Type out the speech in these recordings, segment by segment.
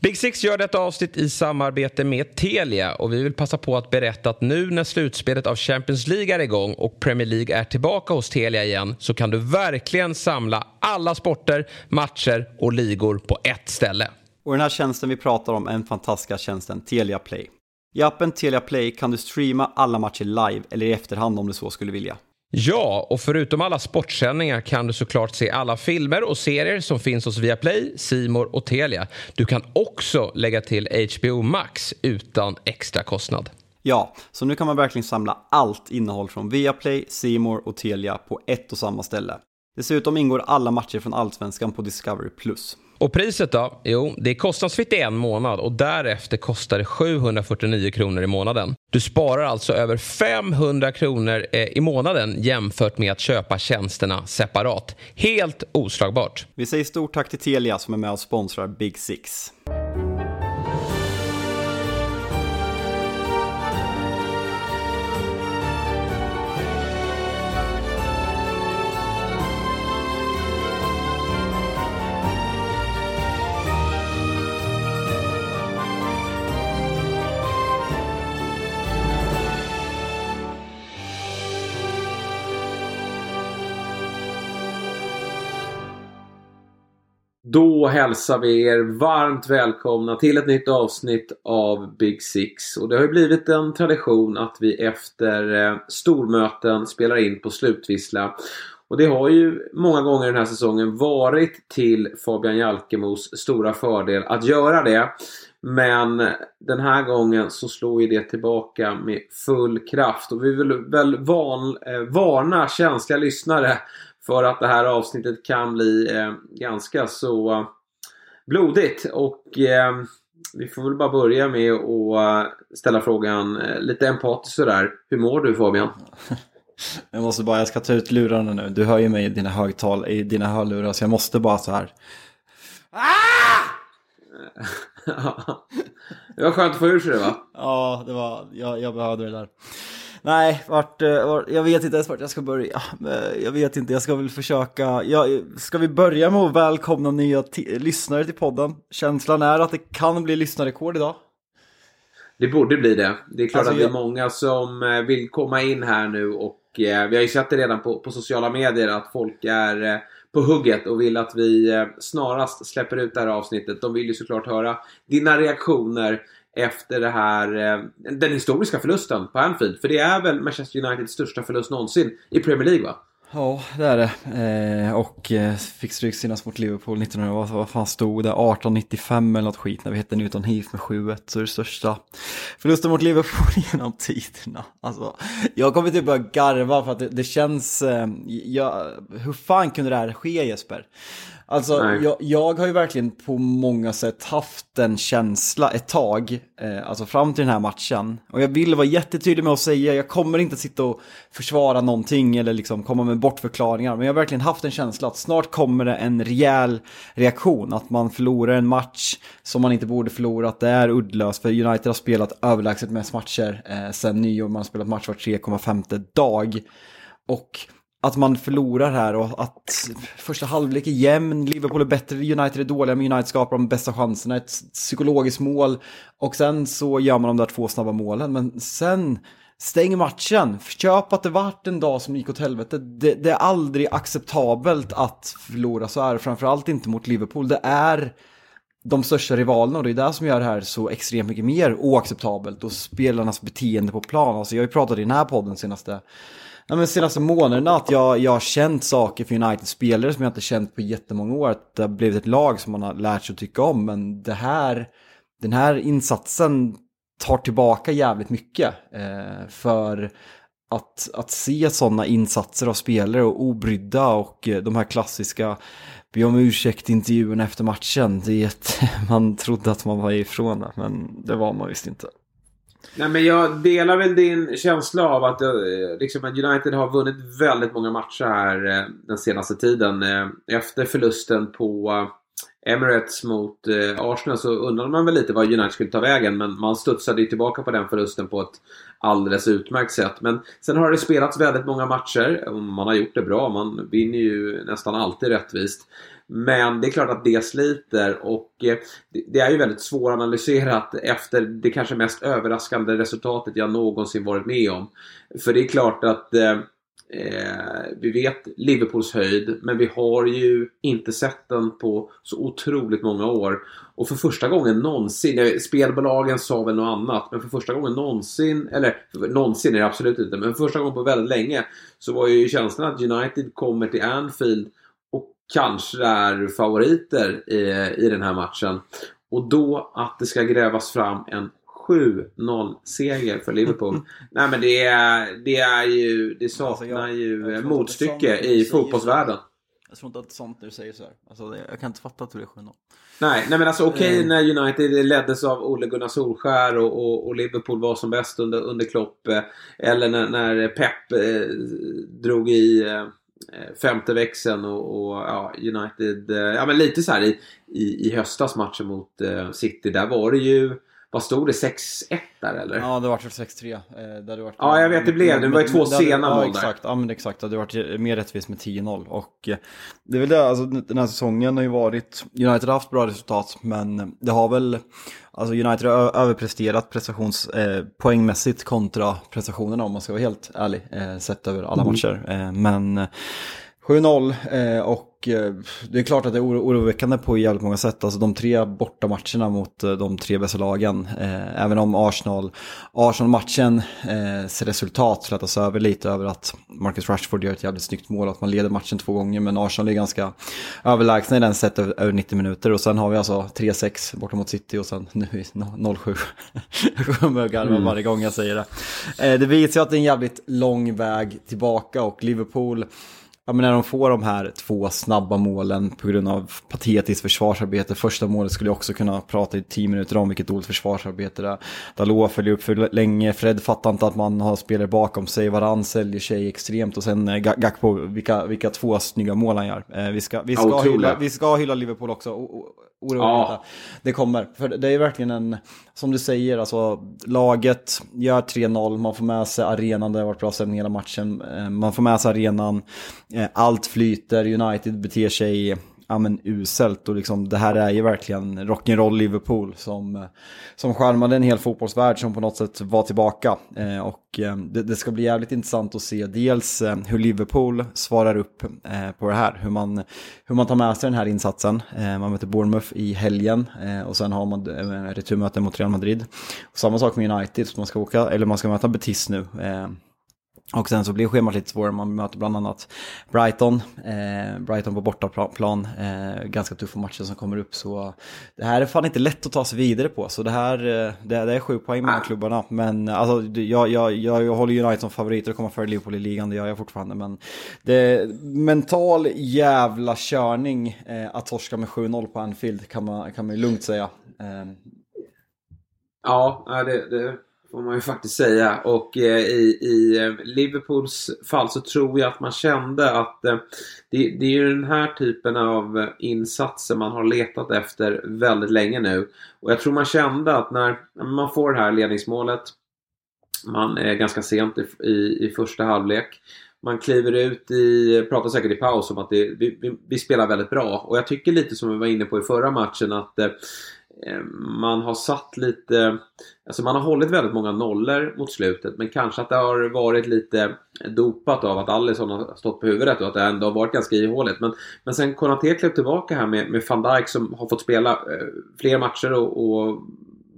Big Six gör detta avsnitt i samarbete med Telia och vi vill passa på att berätta att nu när slutspelet av Champions League är igång och Premier League är tillbaka hos Telia igen så kan du verkligen samla alla sporter, matcher och ligor på ett ställe. Och den här tjänsten vi pratar om är den fantastiska tjänsten Telia Play. I appen Telia Play kan du streama alla matcher live eller i efterhand om du så skulle vilja. Ja, och förutom alla sportsändningar kan du såklart se alla filmer och serier som finns hos Viaplay, Simor och Telia. Du kan också lägga till HBO Max utan extra kostnad. Ja, så nu kan man verkligen samla allt innehåll från Viaplay, Simor och Telia på ett och samma ställe. Dessutom ingår alla matcher från Allsvenskan på Discovery+. Och priset då? Jo, det är kostnadsfritt i en månad och därefter kostar det 749 kronor i månaden. Du sparar alltså över 500 kronor eh, i månaden jämfört med att köpa tjänsterna separat. Helt oslagbart. Vi säger stort tack till Telia som är med och sponsrar Big Six. Då hälsar vi er varmt välkomna till ett nytt avsnitt av Big Six. Och det har ju blivit en tradition att vi efter eh, stormöten spelar in på slutvissla. Och det har ju många gånger den här säsongen varit till Fabian Jalkemos stora fördel att göra det. Men den här gången så slår ju det tillbaka med full kraft och vi vill väl van, eh, varna känsliga lyssnare för att det här avsnittet kan bli eh, ganska så blodigt. Och eh, vi får väl bara börja med att eh, ställa frågan eh, lite empatiskt sådär. Hur mår du Fabian? Jag måste bara, jag ska ta ut lurarna nu. Du hör ju mig i dina högtal, i dina hörlurar, så jag måste bara så här. Ah! det var skönt att få ur sig det va? Ja, det var, jag, jag behövde det där. Nej, vart, eh, vart, jag vet inte ens vart jag ska börja. Eh, jag vet inte, jag ska väl försöka. Jag, ska vi börja med att välkomna nya lyssnare till podden? Känslan är att det kan bli lyssnarrekord idag. Det borde bli det. Det är klart alltså, att det är många som eh, vill komma in här nu och vi har ju sett det redan på, på sociala medier att folk är på hugget och vill att vi snarast släpper ut det här avsnittet. De vill ju såklart höra dina reaktioner efter det här, eh, den historiska förlusten på Anfield. För det är väl Manchester Uniteds största förlust någonsin i Premier League va? Ja, det är det. Eh, och eh, fick stryk senast mot Liverpool 1900, vad fan stod det? 1895 eller något skit när vi hette Newton Heath med 7-1. Så det största förlusten mot Liverpool genom tiderna. Alltså, jag kommer typ börja garva för att det, det känns, eh, jag, hur fan kunde det här ske Jesper? Alltså, jag, jag, har ju verkligen på många sätt haft en känsla ett tag, eh, alltså fram till den här matchen. Och jag vill vara jättetydlig med att säga, jag kommer inte sitta och försvara någonting eller liksom komma med bortförklaringar. Men jag har verkligen haft en känsla att snart kommer det en rejäl reaktion. Att man förlorar en match som man inte borde förlora, att det är uddlöst. För United har spelat överlägset mest matcher eh, sen nyår, man har spelat match var 3,5 dag. Och att man förlorar här och att första halvlek är jämn, Liverpool är bättre, United är dåliga, men United skapar de bästa chanserna, ett psykologiskt mål och sen så gör man de där två snabba målen, men sen stäng matchen, köp att det vart en dag som gick åt helvete. Det, det, är aldrig acceptabelt att förlora så här, framförallt inte mot Liverpool. Det är de största rivalerna och det är det som gör det här så extremt mycket mer oacceptabelt och spelarnas beteende på plan. Alltså jag har ju pratat i den här podden senaste ja, men senaste månaderna att jag, jag har känt saker för United-spelare som jag inte känt på jättemånga år. Att det har blivit ett lag som man har lärt sig att tycka om. Men det här, den här insatsen tar tillbaka jävligt mycket. Eh, för att, att se sådana insatser av spelare och obrydda och eh, de här klassiska be om ursäkt intervjuerna efter matchen. Det är ett, man trodde att man var ifrån det, men det var man visst inte. Nej men jag delar väl din känsla av att, eh, liksom, United har vunnit väldigt många matcher här eh, den senaste tiden. Eh, efter förlusten på Emirates mot eh, Arsenal så undrade man väl lite vad United skulle ta vägen men man studsade ju tillbaka på den förlusten på ett alldeles utmärkt sätt. Men sen har det spelats väldigt många matcher och man har gjort det bra. Man vinner ju nästan alltid rättvist. Men det är klart att det sliter och eh, det är ju väldigt svåranalyserat efter det kanske mest överraskande resultatet jag någonsin varit med om. För det är klart att eh, eh, vi vet Liverpools höjd, men vi har ju inte sett den på så otroligt många år. Och för första gången någonsin, eh, spelbolagen sa väl något annat, men för första gången någonsin, eller någonsin är det absolut inte, men för första gången på väldigt länge så var ju känslan att United kommer till Anfield och kanske är favoriter i, i den här matchen. Och då att det ska grävas fram en 7-0 seger för Liverpool. Nej men det är, det är ju, det saknar alltså jag, ju jag motstycke i fotbollsvärlden. Jag tror inte att sånt du säger så här. Alltså, jag kan inte fatta att det är 7-0. Nej, nej men alltså okej okay, eh. när United leddes av Ole Gunnar Solskär och, och, och, Liverpool var som bäst under, under Klopp. Eh, eller när, när Pep eh, drog i eh, femte växeln och, och ja, United, eh, ja men lite så här i, i, i höstas matchen mot eh, City. Där var det ju vad stod det? 6-1 där eller? Ja, det var 6-3. Eh, varit, ja, jag vet det blev. Det var ju två sena mål ja, exakt. Ja, men exakt. Det hade varit mer rättvist med 10-0. Och eh, det är väl det, alltså den här säsongen har ju varit, United har haft bra resultat, men det har väl, alltså United har överpresterat prestations, eh, poängmässigt kontra prestationerna om man ska vara helt ärlig, eh, sett över alla mm. matcher. Eh, men 7-0 eh, och eh, det är klart att det är oroväckande på jävligt många sätt. Alltså de tre bortamatcherna mot eh, de tre bästa lagen. Även om Arsenal, Arsenal-matchens resultat slätas över lite över att Marcus Rashford gör ett jävligt snyggt mål och att man leder matchen två gånger. Men Arsenal är ganska överlägsna i den sett över 90 minuter. Och sen har vi alltså 3-6 borta mot City och sen nu 0-7. jag kommer att garva mm. varje gång jag säger det. Det visar ju att det är en jävligt lång väg tillbaka och Liverpool ja, men när de får de här två snabba målen på grund av patetiskt försvarsarbete. Första målet skulle jag också kunna prata i tio minuter om vilket dåligt försvarsarbete det är. Dalot följer upp för länge, Fred fattar inte att man har spelare bakom sig, Varann säljer sig extremt och sen eh, Gakpo, vilka, vilka två snygga mål han gör. Eh, vi, ska, vi, ska hylla, vi ska hylla Liverpool också, oroligt. Ja. Det kommer, för det är verkligen en, som du säger, alltså laget gör 3-0, man får med sig arenan, det har varit bra stämning hela matchen, eh, man får med sig arenan, Eh, allt flyter, United beter sig ja, men, uselt och liksom, det här är ju verkligen rock'n'roll Liverpool som, som skärmade en hel fotbollsvärld som på något sätt var tillbaka. Eh, och eh, det, det, ska bli jävligt intressant att se dels eh, hur Liverpool svarar upp eh, på det här, hur man, hur man tar med sig den här insatsen. Eh, man möter Bournemouth i helgen eh, och sen har man eh, returmöte mot Real Madrid. Och samma sak med United, så man ska åka, eller man ska möta Betis nu. Och sen så blir schemat lite svårare, man möter bland annat Brighton, eh, Brighton på bortaplan, eh, ganska tuffa matcher som kommer upp. Så det här är fan inte lätt att ta sig vidare på, så det här eh, det, det är sju poäng mellan klubbarna. Men alltså, jag, jag, jag, jag håller United som favoriter och kommer före Liverpool i ligan, det gör jag fortfarande. Men det är mental jävla körning eh, att torska med 7-0 på Anfield kan man, kan man lugnt säga. Eh. Ja, det, det Får man ju faktiskt säga. Och eh, i, i eh, Liverpools fall så tror jag att man kände att eh, det, det, är ju den här typen av eh, insatser man har letat efter väldigt länge nu. Och jag tror man kände att när man får det här ledningsmålet man är ganska sent i, i, i första halvlek. Man kliver ut i, pratar säkert i paus om att det, vi, vi, vi, spelar väldigt bra. Och jag tycker lite som vi var inne på i förra matchen att Eh, Eh, man har satt lite, alltså man har hållit väldigt många nollor mot slutet men kanske att det har varit lite dopat av att Alisson har stått på huvudet och att det ändå har varit ganska ihåligt. Men, men sen Konate klev tillbaka här med, med van Dijk som har fått spela eh, fler matcher och, och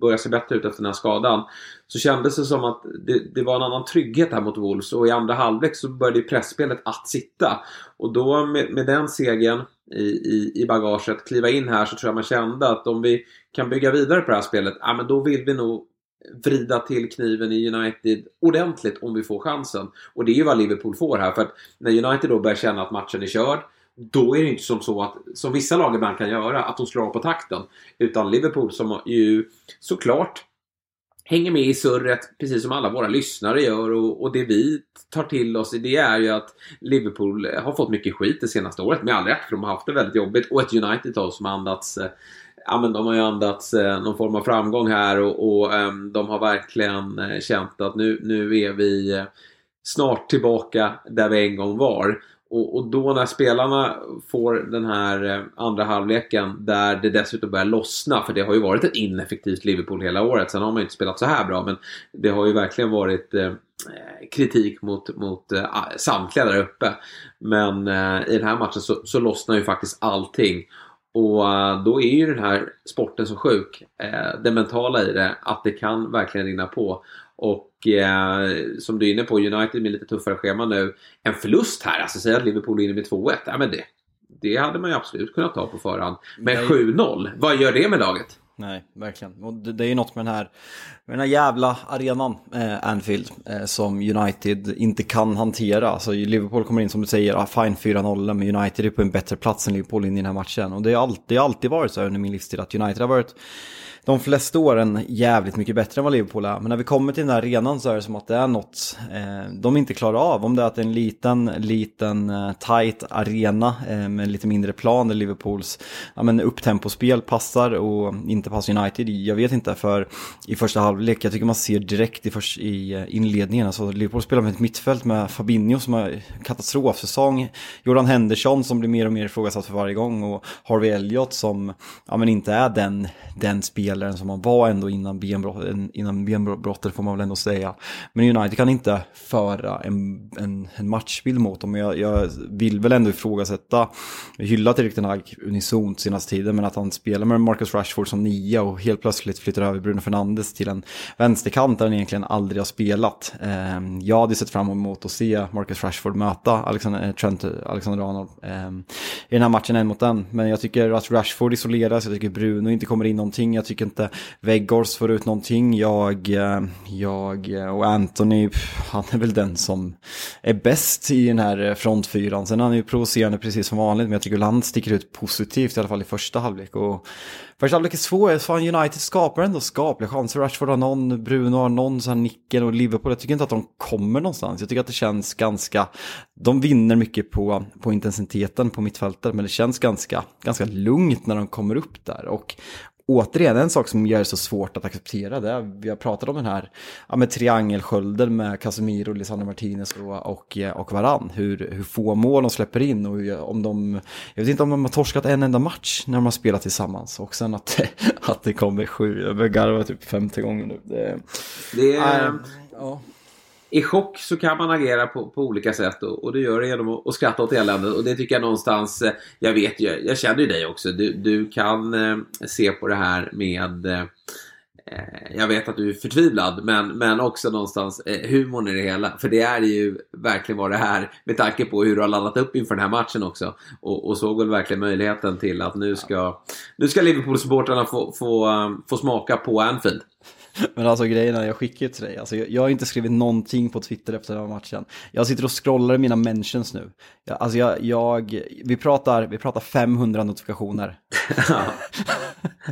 börjar se bättre ut efter den här skadan. Så kändes det som att det, det var en annan trygghet här mot Wolves och i andra halvlek så började pressspelet att sitta. Och då med, med den segern i, i, i bagaget, kliva in här så tror jag man kände att om vi kan bygga vidare på det här spelet, ja men då vill vi nog vrida till kniven i United ordentligt om vi får chansen. Och det är ju vad Liverpool får här. För att när United då börjar känna att matchen är körd då är det inte som så att, som vissa lag ibland kan göra, att de slår av på takten. Utan Liverpool som ju såklart hänger med i surret precis som alla våra lyssnare gör och, och det vi tar till oss det är ju att Liverpool har fått mycket skit det senaste året med all rätt för de har haft det väldigt jobbigt och ett United då som andats eh, ja, men de har ju andats eh, någon form av framgång här och, och eh, de har verkligen eh, känt att nu, nu är vi eh, snart tillbaka där vi en gång var. Och, och, då när spelarna får den här eh, andra halvleken där det dessutom börjar lossna, för det har ju varit ett ineffektivt Liverpool hela året. Sen har man ju inte spelat så här bra, men det har ju verkligen varit eh, kritik mot, mot eh, samtliga där uppe. Men eh, i den här matchen så, så lossnar ju faktiskt allting. Och eh, då är ju den här sporten så sjuk. Eh, det mentala i det, att det kan verkligen rinna på. Och uh, som du är inne på, United med lite tuffare schema nu. En förlust här, alltså säga att Liverpool är inne med 2-1. Ja, men det, det hade man ju absolut kunnat ta på förhand. Men 7-0, vad gör det med laget? Nej, verkligen. Och det, det är ju något med den här, med den här jävla arenan, eh, Anfield, eh, som United inte kan hantera. Alltså Liverpool kommer in som du säger, ah, fine 4-0, men United är på en bättre plats än Liverpool in i den här matchen. Och det har alltid, alltid varit så här under min livstid att United har varit de flesta åren jävligt mycket bättre än vad Liverpool är. Men när vi kommer till den här arenan så är det som att det är något eh, de inte klarar av. Om det är att det är en liten, liten eh, tight arena eh, med lite mindre plan där Liverpools ja, men upptempospel passar och inte passar United. Jag vet inte, för i första halvlek, jag tycker man ser direkt i, först, i eh, inledningen, alltså Liverpool spelar med ett mittfält med Fabinho som har katastrofsäsong, Jordan Henderson som blir mer och mer ifrågasatt för varje gång och Harvey Elliott som ja, men inte är den, den spelaren spelaren som man var ändå innan benbrott, innan benbrottet får man väl ändå säga. Men United kan inte föra en, en, en matchbild mot dem. Jag, jag vill väl ändå ifrågasätta, hylla till Ten Hag unisont senaste tiden, men att han spelar med Marcus Rashford som nia och helt plötsligt flyttar över Bruno Fernandes till en vänsterkant där han egentligen aldrig har spelat. Ehm, jag hade sett fram emot att se Marcus Rashford möta Alexander, eh, Trent Alexander-Arnold ehm, i den här matchen en mot en. Men jag tycker att Rashford isoleras, jag tycker Bruno inte kommer in någonting, jag tycker tycker inte Weggors får ut någonting. Jag, eh, jag eh, och Anthony, han är väl den som är bäst i den här eh, frontfyran. Sen är han ju provocerande precis som vanligt, men jag tycker Land sticker ut positivt i alla fall i första halvlek. Och första halvlek är svår, fan United skapar ändå skapliga chanser. Rashford har någon, Bruno har någon sån här nicken och Liverpool, jag tycker inte att de kommer någonstans. Jag tycker att det känns ganska, de vinner mycket på, på intensiteten på mittfältet, men det känns ganska, ganska lugnt när de kommer upp där. Och återigen en sak som gör det så svårt att acceptera det. Vi har pratat om den här ja, med triangelskölden med Casemiro, Lisandro Martinez och, och, och Varann. Hur, hur få mål de släpper in och om de, jag vet inte om de har torskat en enda match när de har spelat tillsammans. Och sen att, att det kommer sju, jag garvar typ femte gången nu. Det, det är... Äh, ja i chock så kan man agera på, på olika sätt och, och det gör det genom att, att skratta åt eländet. Och det tycker jag någonstans, eh, jag vet ju, jag känner ju dig också. Du, du kan eh, se på det här med eh, eh, jag vet att du är förtvivlad, men, men också någonstans eh, humorn i det hela. För det är ju verkligen vad det är, med tanke på hur du har laddat upp inför den här matchen också. Och, och såg väl verkligen möjligheten till att nu ska, nu ska Liverpool-supportrarna få, få, eh, få smaka på Anfield. Men alltså grejen är, jag skickar ju till dig, alltså, jag, jag, har inte skrivit någonting på Twitter efter den här matchen. Jag sitter och scrollar i mina mentions nu. Jag, alltså jag, jag, vi, pratar, vi pratar 500 notifikationer.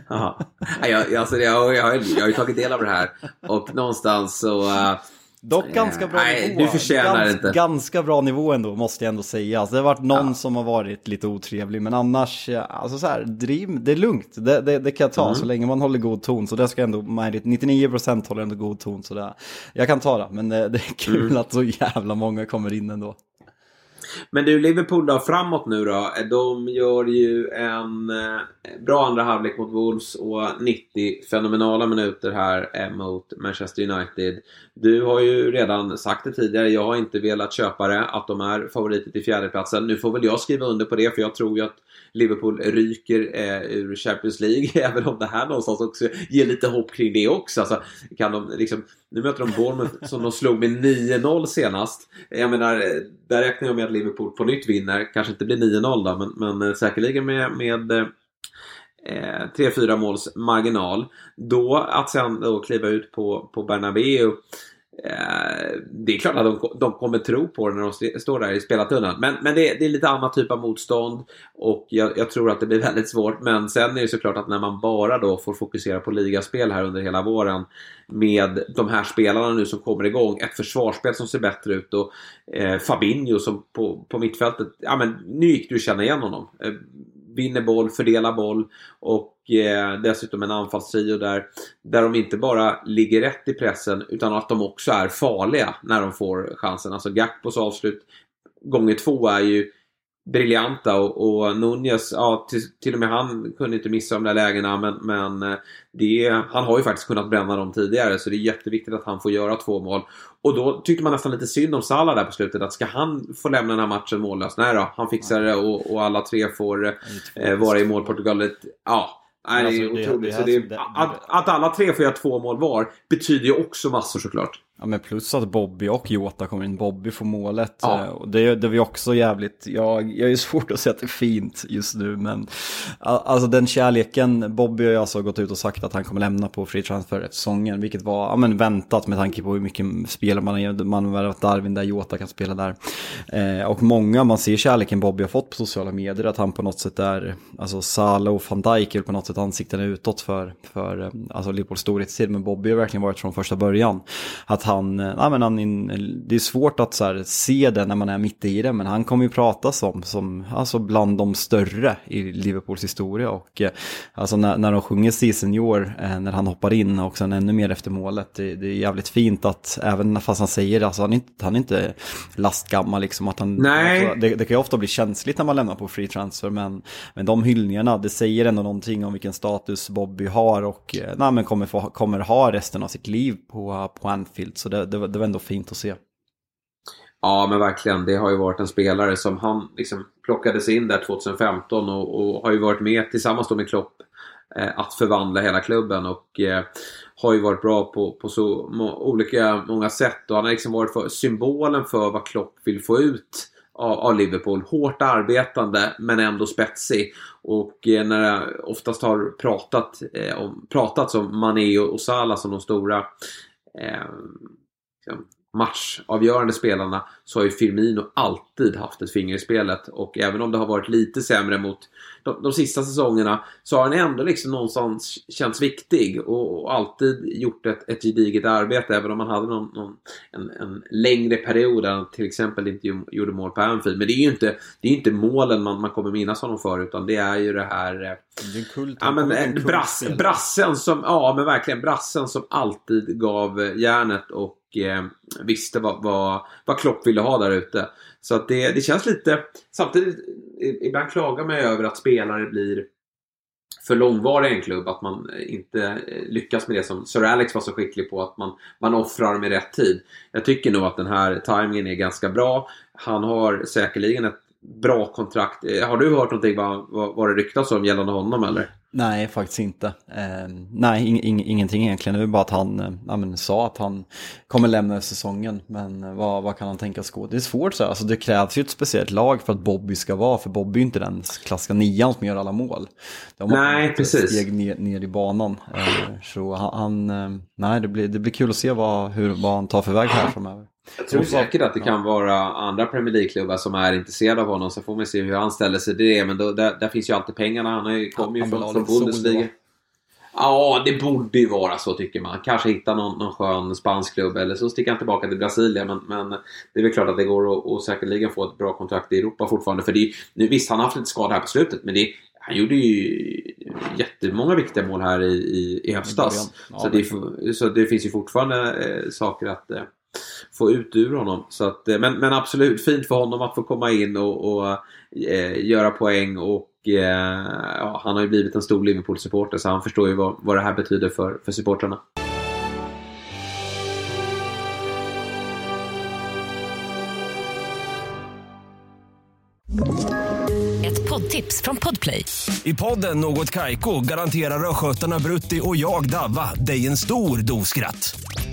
ja. Jag, alltså, jag, jag, jag har ju tagit del av det här och någonstans så... Uh, Dock ganska bra Nej, nivå. Du förtjänar Gans, inte. Ganska bra nivå ändå, måste jag ändå säga. Alltså, det har varit någon ja. som har varit lite otrevlig, men annars, alltså så här, driv, det är lugnt. Det, det, det kan jag ta, mm. så länge man håller god ton. Så det ska ändå, 99% håller ändå god ton. Så det, jag kan ta det, men det, det är kul mm. att så jävla många kommer in ändå. Men du, Liverpool då, framåt nu då. De gör ju en eh, bra andra halvlek mot Wolves och 90 fenomenala minuter här eh, mot Manchester United. Du har ju redan sagt det tidigare, jag har inte velat köpa det, att de är favoriter till fjärdeplatsen. Nu får väl jag skriva under på det, för jag tror ju att Liverpool ryker eh, ur Champions League, även om det här någonstans också ger lite hopp kring det också. Alltså, kan de liksom, nu möter de Bournemouth som de slog med 9-0 senast. Jag menar, där räknar jag med att Liverpool på nytt vinner. Kanske inte blir 9-0 då, men, men säkerligen med, med eh, 3-4 måls marginal. Då att sen då kliva ut på, på Bernabeu Eh, Eh, det är klart att de, de kommer tro på det när de står där i spelartunneln. Men, men det, det, är lite annan typ av motstånd och jag, jag, tror att det blir väldigt svårt. Men sen är det såklart att när man bara då får fokusera på ligaspel här under hela våren med de här spelarna nu som kommer igång. Ett försvarsspel som ser bättre ut och eh, Fabinho som på, på mittfältet. Ja men nu gick du att känna igen honom. Eh, vinner boll, fördelar boll och eh, dessutom en anfallstrio där, där de inte bara ligger rätt i pressen utan att de också är farliga när de får chansen. Alltså Gakpos avslut gånger två är ju briljanta och, och Nunez, ja till, till, och med han kunde inte missa de där lägena men, men eh, det, han har ju faktiskt kunnat bränna dem tidigare så det är jätteviktigt att han får göra två mål. Och då tyckte man nästan lite synd om Salah där på slutet att ska han få lämna den här matchen mållös? Nej då, han fixar det och, och alla tre får eh, vara i mål Portugal. Ja, Nej, det är alltså, otroligt. Det, det, det, att, att, alla tre får göra två mål var betyder ju också massor såklart. Ja men plus att Bobby och Jota kommer in. Bobby får målet. Ja. Eh, och det, det var också jävligt, jag, jag är svårt att säga att det är fint just nu men alltså den kärleken, Bobby har ju alltså gått ut och sagt att han kommer lämna på free transfer efter säsongen. Vilket var ja, men väntat med tanke på hur mycket spelare man har man har värvat Darwin där, Jota kan spela där. Eh, och många, man ser kärleken Bobby har fått på sociala medier, att han på något sätt är, alltså Salah och van Dijk är på något sätt ansikten utåt för, för eh, alltså Liverpools storhetstid. Men Bobby har verkligen varit från första början. Att han, eh, ja, men han det är svårt att här, se det när man är mitt i det, men han kommer ju prata som, som alltså bland de större i Liverpools historia. Och eh, alltså när, när de sjunger Your, eh, när han hoppar in och sen ännu mer efter målet, det, det är jävligt fint att även fast han säger det, alltså han är inte, han är inte lastgammal liksom. Att han, Nej. Alltså, det, det, kan ju ofta bli känsligt när man lämnar på free transfer, men, men de hyllningarna, det säger ändå någonting om vilken status Bobby har och nej, men kommer, få, kommer ha resten av sitt liv på, på Anfield. Så det, det, det var ändå fint att se. Ja, men verkligen. Det har ju varit en spelare som han liksom plockades in där 2015 och, och har ju varit med tillsammans med Klopp eh, att förvandla hela klubben och eh, har ju varit bra på, på så må, olika många sätt och han har liksom varit för, symbolen för vad Klopp vill få ut av, av Liverpool. Hårt arbetande men ändå spetsig. Och eh, när det oftast har pratat, eh, om, pratats om Mané och Salah som de stora eh, liksom, matchavgörande spelarna så har ju Firmino alltid haft ett finger i spelet. Och även om det har varit lite sämre mot de, de sista säsongerna så har han ändå liksom någonstans känts viktig och, och alltid gjort ett, ett gediget arbete. Även om han hade någon, någon en, en, längre period där han till exempel inte gjorde mål på Anfield. Men det är ju inte, det är inte målen man, man kommer minnas honom för utan det är ju det här... Eh, det är kult, ja, men, en brass, brassen som, ja men verkligen brassen som alltid gav järnet och eh, visste vad, vad, vad Klopp ville ha där ute. Så att det, det känns lite... Samtidigt, ibland klagar man över att spelare blir för långvariga i en klubb. Att man inte eh, lyckas med det som Sir Alex var så skicklig på. Att man, man offrar med rätt tid. Jag tycker nog att den här timingen är ganska bra. Han har säkerligen ett bra kontrakt. Eh, har du hört någonting vad, vad, vad det ryktas om gällande honom eller? Nej, faktiskt inte. Eh, nej, ing, ing, ingenting egentligen. Det är bara att han eh, ja, men, sa att han kommer lämna säsongen. Men eh, vad, vad kan han tänkas gå? Det är svårt så här. Alltså, det krävs ju ett speciellt lag för att Bobby ska vara. För Bobby är inte den klassiska nian som gör alla mål. De nej, precis. steg ner, ner i banan. Eh, så han, eh, nej, det blir, det blir kul att se vad, hur, vad han tar för väg här framöver. Jag tror säkert att det kan vara andra Premier League-klubbar som är intresserade av honom. Så får man se hur han ställer sig till det. Men då, där, där, finns ju alltid pengarna. Han kommer ju från, från Bundesliga. Ja, det borde ju vara så tycker man. Kanske hitta någon, någon skön spansk klubb eller så sticker han tillbaka till Brasilien. Men, men det är väl klart att det går att och säkerligen få ett bra kontrakt i Europa fortfarande. För det, nu, visst, han har haft lite skada här på slutet men det, han gjorde ju jättemånga viktiga mål här i, i, i höstas. Ja, så, det, så det finns ju fortfarande eh, saker att eh, få ut ur honom. Så att, eh, men, men absolut fint för honom att få komma in och, och eh, göra poäng. Och eh, ja, Han har ju blivit en stor Liverpool-supporter så han förstår ju vad, vad det här betyder för, för supportrarna. Ett poddtips från Podplay. I podden Något Kaiko garanterar östgötarna Brutti och jag, Davva, dig en stor dos skratt.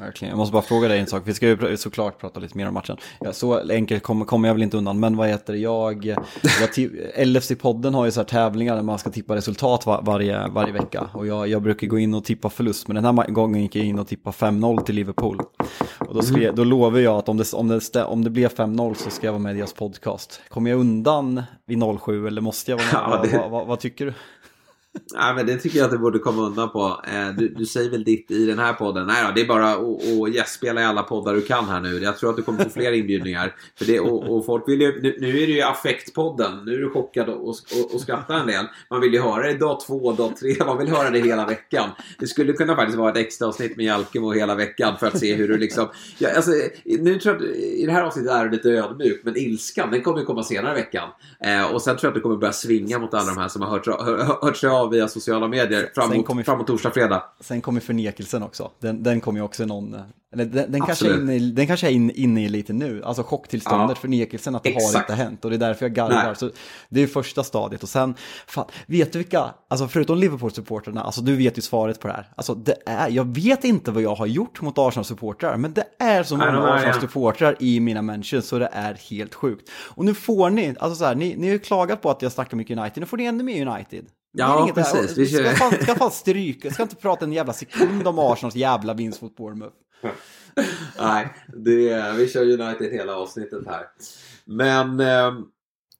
Verkligen. Jag måste bara fråga dig en sak. Vi ska ju såklart prata lite mer om matchen. Ja, så enkelt kommer kom jag väl inte undan. Men vad heter? Jag, jag LFC-podden har ju så här tävlingar där man ska tippa resultat var, varje, varje vecka. Och jag, jag brukar gå in och tippa förlust. Men den här gången gick jag in och tippade 5-0 till Liverpool. Och då, skrev, då lovar jag att om det, om det, om det blir 5-0 så ska jag vara med i deras podcast. Kommer jag undan vid 0-7 eller måste jag vara med? Ja, det... vad, vad, vad tycker du? Nej, men det tycker jag att du borde komma undan på. Eh, du, du säger väl ditt i den här podden. Nej då, det är bara att gästspela i alla poddar du kan här nu. Jag tror att du kommer få fler inbjudningar. För det, och, och folk vill ju, nu, nu, är det ju affektpodden. Nu är du chockad och, och, och skrattar en del. Man vill ju höra det dag två, dag tre. Man vill höra det hela veckan. Det skulle kunna faktiskt vara ett extra avsnitt med Jalkemo hela veckan för att se hur du liksom... Ja, alltså, nu tror jag att i det här avsnittet är du lite ödmjuk, men ilskan den kommer ju komma senare i veckan. Eh, och sen tror jag att du kommer börja svinga mot alla de här som har hört, hör, hört sig av av via sociala medier framåt, framåt torsdag, fredag. Sen kommer förnekelsen också. Den, den kommer ju också någon... Eller den, den kanske är inne i, den kanske är inne i lite nu. Alltså chocktillståndet, ja. förnekelsen att det Exakt. har inte hänt. Och det är därför jag garvar. Så det är första stadiet. Och sen, fan, vet du vilka, alltså förutom Liverpool-supporterna, alltså du vet ju svaret på det här. Alltså det är, jag vet inte vad jag har gjort mot Arsenal-supportrar, men det är så många Arsenal-supportrar i mina mentions så det är helt sjukt. Och nu får ni, alltså så här, ni, ni har ju klagat på att jag snackar mycket United, nu får ni ännu mer United. Ja, inget precis. Vi ska, fan, ska fan stryka, jag ska inte prata en jävla sekund om Arsenals jävla vinst mot Bournemouth. Nej, det, vi kör United hela avsnittet här. Men, eh,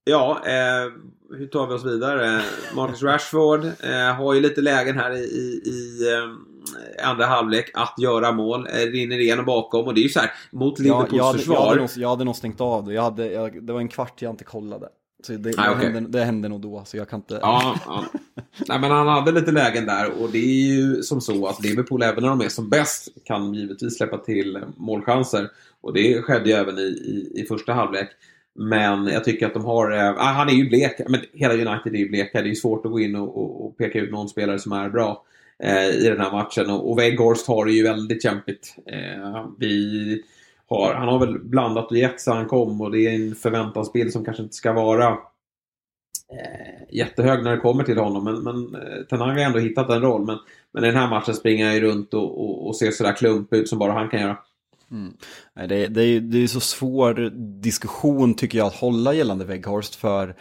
ja, eh, hur tar vi oss vidare? Marcus Rashford eh, har ju lite lägen här i, i, i eh, andra halvlek att göra mål. Eh, rinner igenom bakom och det är ju så här mot Liverpools jag, jag försvar. Jag hade, nog, jag hade nog stängt av det. Jag hade, jag, det var en kvart jag inte kollade. Så det, ah, okay. hände, det hände nog då, så jag kan inte... Ja, ja. Nej, men han hade lite lägen där och det är ju som så att Liverpool, även när de är som bäst, kan givetvis släppa till målchanser. Och det skedde ju även i, i, i första halvlek. Men jag tycker att de har... Äh, han är ju blek. Men hela United är ju bleka. Det är ju svårt att gå in och, och, och peka ut någon spelare som är bra eh, i den här matchen. Och, och Weghorst har det ju väldigt kämpigt. Eh, vi har, han har väl blandat och gett så han kom och det är en förväntansbild som kanske inte ska vara eh, jättehög när det kommer till honom. Men, men eh, Tenang har ändå hittat en roll. Men, men i den här matchen springer han ju runt och, och, och ser sådär klump ut som bara han kan göra. Mm. Det, det, är, det är så svår diskussion tycker jag att hålla gällande Weghorst för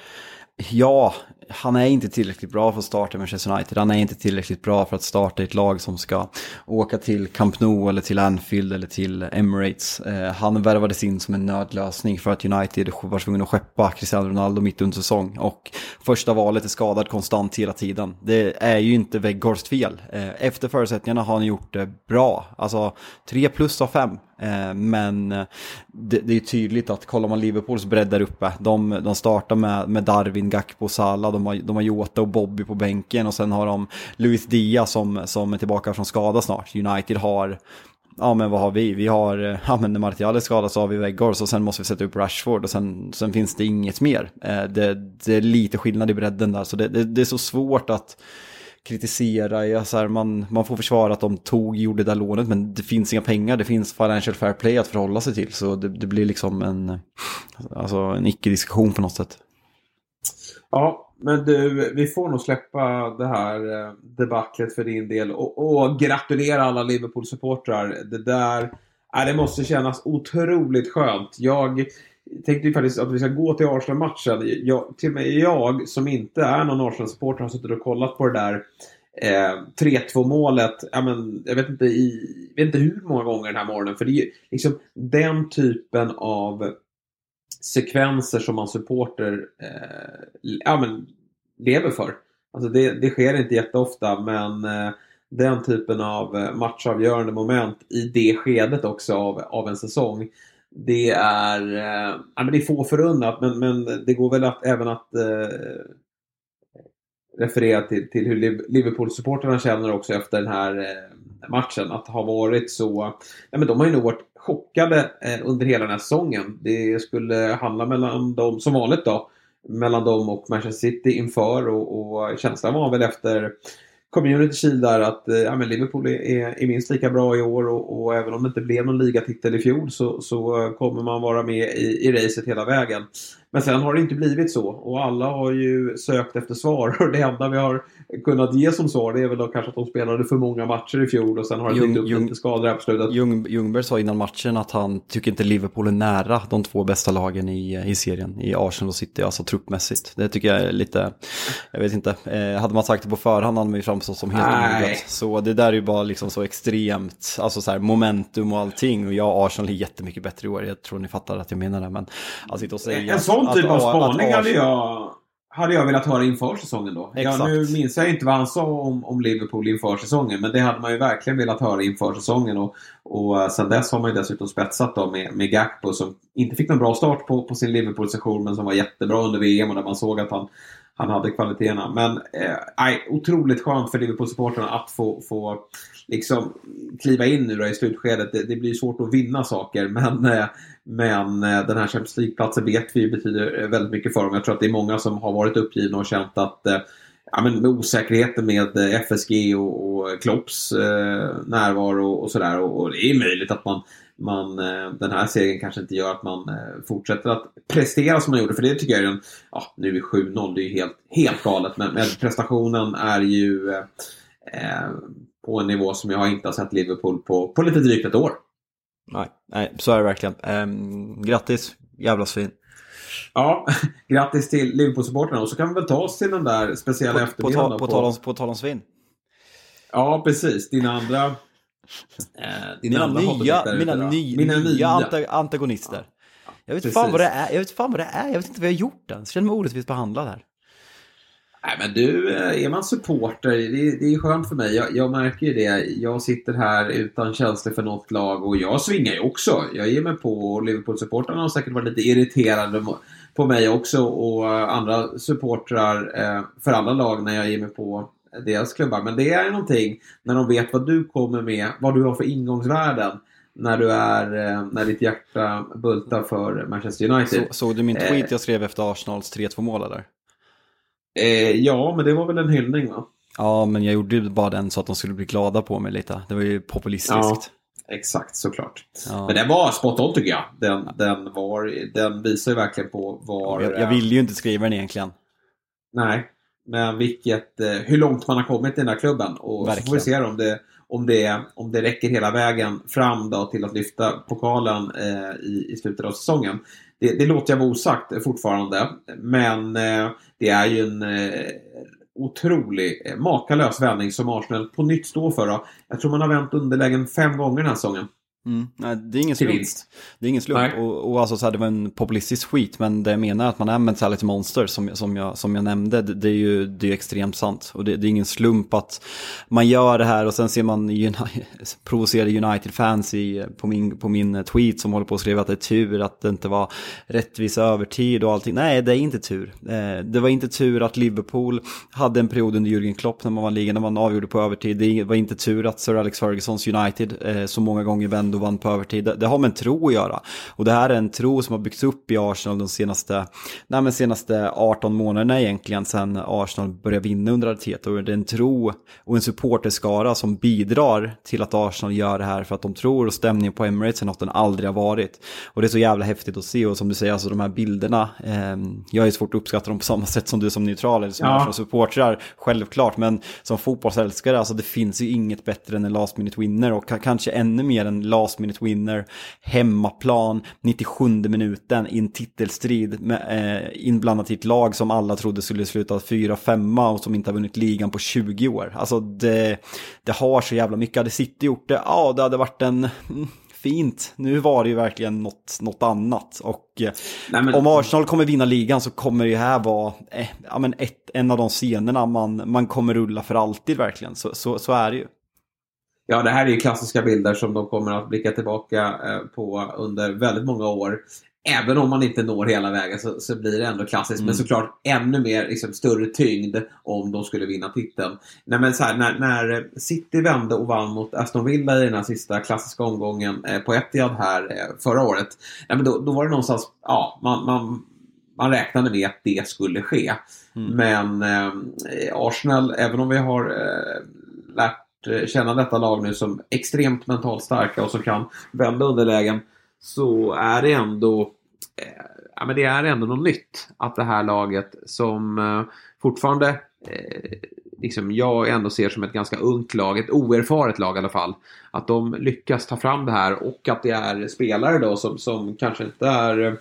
Ja, han är inte tillräckligt bra för att starta Manchester United. Han är inte tillräckligt bra för att starta ett lag som ska åka till Camp Nou eller till Anfield eller till Emirates. Eh, han värvades in som en nödlösning för att United var tvungen att skeppa Cristiano Ronaldo mitt under säsong. Och första valet är skadad konstant hela tiden. Det är ju inte Weghorst fel. Eh, efter förutsättningarna har han gjort det bra. Alltså 3 plus av 5. Eh, men eh, det, det, är tydligt att kollar man Liverpools bredd där uppe, de, de startar med, med Darwin, Gakpo, Salah, de har, de har Jota och Bobby på bänken och sen har de Luis Diaz som, som är tillbaka från skada snart. United har ja men vad har vi? Vi har, eh, ja men när Martial är skadad så har vi Weghorst och sen måste vi sätta upp Rashford och sen, sen finns det inget mer. Det, det är lite skillnad i bredden där så det, det, det är så svårt att kritisera, ja, så här, man, man får försvara att de tog, gjorde det där lånet, men det finns inga pengar, det finns financial fair play att förhålla sig till, så det, det blir liksom en, alltså en icke-diskussion på något sätt. Ja, men du, vi får nog släppa det här eh, debaclet för din del och, och gratulera alla Liverpool-supportrar. Det där, äh, det måste kännas otroligt skönt. Jag tänkte ju faktiskt att vi ska gå till Arsenal-matchen. Jag, till och med jag som inte är någon Arsenal-supporter har suttit och kollat på det där eh, 3-2 målet. Ja, men, jag vet inte, i, vet inte hur många gånger den här morgonen. För det är ju liksom den typen av sekvenser som man supporter eh, ja, men, lever för. Alltså det, det sker inte jätteofta men eh, den typen av eh, matchavgörande moment i det skedet också av, av en säsong det är, eh, ja, men det är få förunnat men, men det går väl att, även att eh, referera till, till hur Liverpool-supporterna känner också efter den här eh, matchen. Att ha varit så... Ja, men de har ju nog varit chockade eh, under hela den här säsongen. Det skulle handla mellan dem, som vanligt då, mellan dem och Manchester City inför och, och känslan var väl efter community shield där att eh, ja, men Liverpool är, är minst lika bra i år och, och, även om det inte blev någon ligatitel i fjol så, så eh, kommer man vara med i, i racet hela vägen. Men sen har det inte blivit så och alla har ju sökt efter svar och det enda vi har kunnat ge som svar det är väl då kanske att de spelade för många matcher i fjol och sen har det dykt upp Ljung, lite skador här på slutet. Ljung, Ljungberg sa innan matchen att han tycker inte Liverpool är nära de två bästa lagen i, i serien, i Arsenal och City, alltså truppmässigt. Det tycker jag är lite, jag vet inte, eh, hade man sagt det på förhand hade man ju framstått som helt omöjligt. Så det där är ju bara liksom så extremt, alltså så här momentum och allting och jag Arsenal är jättemycket bättre i år, jag tror ni fattar att jag menar det, men att sitta och säga sån typ av spaning hade jag, hade jag velat höra inför säsongen då. Ja, nu minns jag inte vad han sa om, om Liverpool inför säsongen. Men det hade man ju verkligen velat höra inför säsongen. Och, och eh, sen dess har man ju dessutom spetsat då med, med Gakpo som inte fick någon bra start på, på sin Liverpool-session men som var jättebra under VM och där man såg att han, han hade kvaliteterna. Men eh, otroligt skönt för Liverpool-supportrarna att få, få liksom kliva in nu då i slutskedet. Det, det blir svårt att vinna saker men, eh, men eh, den här Champions League-platsen vet vi betyder eh, väldigt mycket för dem. Jag tror att det är många som har varit uppgivna och känt att eh, ja, men med osäkerheten med FSG och, och Klopps eh, närvaro och, och sådär. Och, och, det är möjligt att man, man den här serien kanske inte gör att man fortsätter att prestera som man gjorde. För det tycker jag är en, ja, nu är 7-0, det är ju helt, helt galet. Men, men prestationen är ju eh, på en nivå som jag inte har sett Liverpool på, på lite drygt ett år. Nej, nej så är det verkligen. Um, grattis, jävla svin. Ja, grattis till Liverpool-supportrarna. Och så kan vi väl ta oss till den där speciella på, eftermiddagen. På, på, på, tal om, på tal om svin. Ja, precis. Dina andra... Eh, dina, mina, nya, mina, ny, mina nya antagonister. Ja, jag, vet fan vad det är. jag vet fan vad det är. Jag vet inte vad jag har gjort än. Jag känner mig orättvist behandlad här. Nej men du, eh, är man supporter, det, det är skönt för mig. Jag, jag, märker ju det. Jag sitter här utan känslor för något lag och jag svingar ju också. Jag ger mig på och Liverpool-supportrarna har säkert varit lite irriterade på mig också och andra supportrar eh, för alla lag när jag ger mig på deras klubbar. Men det är någonting när de vet vad du kommer med, vad du har för ingångsvärden när du är, eh, när ditt hjärta bultar för Manchester United. Så, såg du min tweet jag skrev efter Arsenals 3-2 mål eller? Eh, ja, men det var väl en hyllning va? Ja, men jag gjorde ju bara den så att de skulle bli glada på mig lite. Det var ju populistiskt. Ja, exakt, såklart. Ja. Men den var spot on tycker jag. Den, den, var, den visar ju verkligen på var... Jag, jag ville ju inte skriva den egentligen. Nej, men vilket, eh, hur långt man har kommit i den här klubben. Och verkligen. så får vi se om det, om, det, om det räcker hela vägen fram då till att lyfta pokalen eh, i, i slutet av säsongen det, det låter jag vara osagt fortfarande. Men eh, det är ju en eh, otrolig, eh, makalös vändning som Arsenal på nytt står för. Då. Jag tror man har vänt underlägen fem gånger den här säsongen. Mm. Nej, det är ingen slump. Det är ingen slump. Och, och alltså så här, det var en populistisk skit, men det jag menar att man är mentality monster som, som, jag, som jag nämnde, det, det är ju det är extremt sant. Och det, det, är ingen slump att man gör det här och sen ser man provocerade United-fans på, min, på min tweet som håller på att skriva att det är tur att det inte var rättvis övertid och allting. Nej, det är inte tur. Eh, det var inte tur att Liverpool hade en period under Jürgen Klopp när man var ligan, när man avgjorde på övertid. Det var inte tur att Sir Alex Fergusons United eh, så många gånger vände och vann på övertid. Det, det har med en tro att göra. Och det här är en tro som har byggts upp i Arsenal de senaste, nej men senaste 18 månaderna egentligen sedan Arsenal började vinna under Arteta. Och det är en tro och en supporterskara som bidrar till att Arsenal gör det här för att de tror och stämningen på Emirates är något den aldrig har varit. Och det är så jävla häftigt att se och som du säger, alltså de här bilderna, eh, jag är svårt att uppskatta dem på samma sätt som du som neutral eller som ja. Arsenal-supportrar, självklart, men som fotbollsälskare, alltså det finns ju inget bättre än en last minute winner och kanske ännu mer än last minute winner, hemmaplan, 97 minuten i en titelstrid med, eh, inblandat i ett lag som alla trodde skulle sluta 4-5 och som inte har vunnit ligan på 20 år. Alltså det, det har så jävla mycket. Hade City gjort det, ja det hade varit en mm, fint. Nu var det ju verkligen något, något annat. Och eh, Nej, men... om Arsenal kommer vinna ligan så kommer det här vara eh, ja, men ett, en av de scenerna man, man kommer rulla för alltid verkligen. Så, så, så är det ju. Ja, det här är ju klassiska bilder som de kommer att blicka tillbaka eh, på under väldigt många år. Även om man inte når hela vägen så, så blir det ändå klassiskt. Mm. Men såklart ännu mer liksom, större tyngd om de skulle vinna titeln. Nej, men så här, när, när, City vände och vann mot Aston Villa i den här sista klassiska omgången eh, på Etihad här eh, förra året. Nej, men då, då var det någonstans, ja, man, man man räknade med att det skulle ske. Mm. Men eh, Arsenal, även om vi har eh, lärt Eh, känna detta lag nu som extremt mentalt starka och som kan vända underlägen så är det ändå eh, ja, men det är ändå något nytt att det här laget som eh, fortfarande eh, liksom jag ändå ser som ett ganska ungt lag, ett oerfaret lag i alla fall. Att de lyckas ta fram det här och att det är spelare då som, som kanske inte är eh,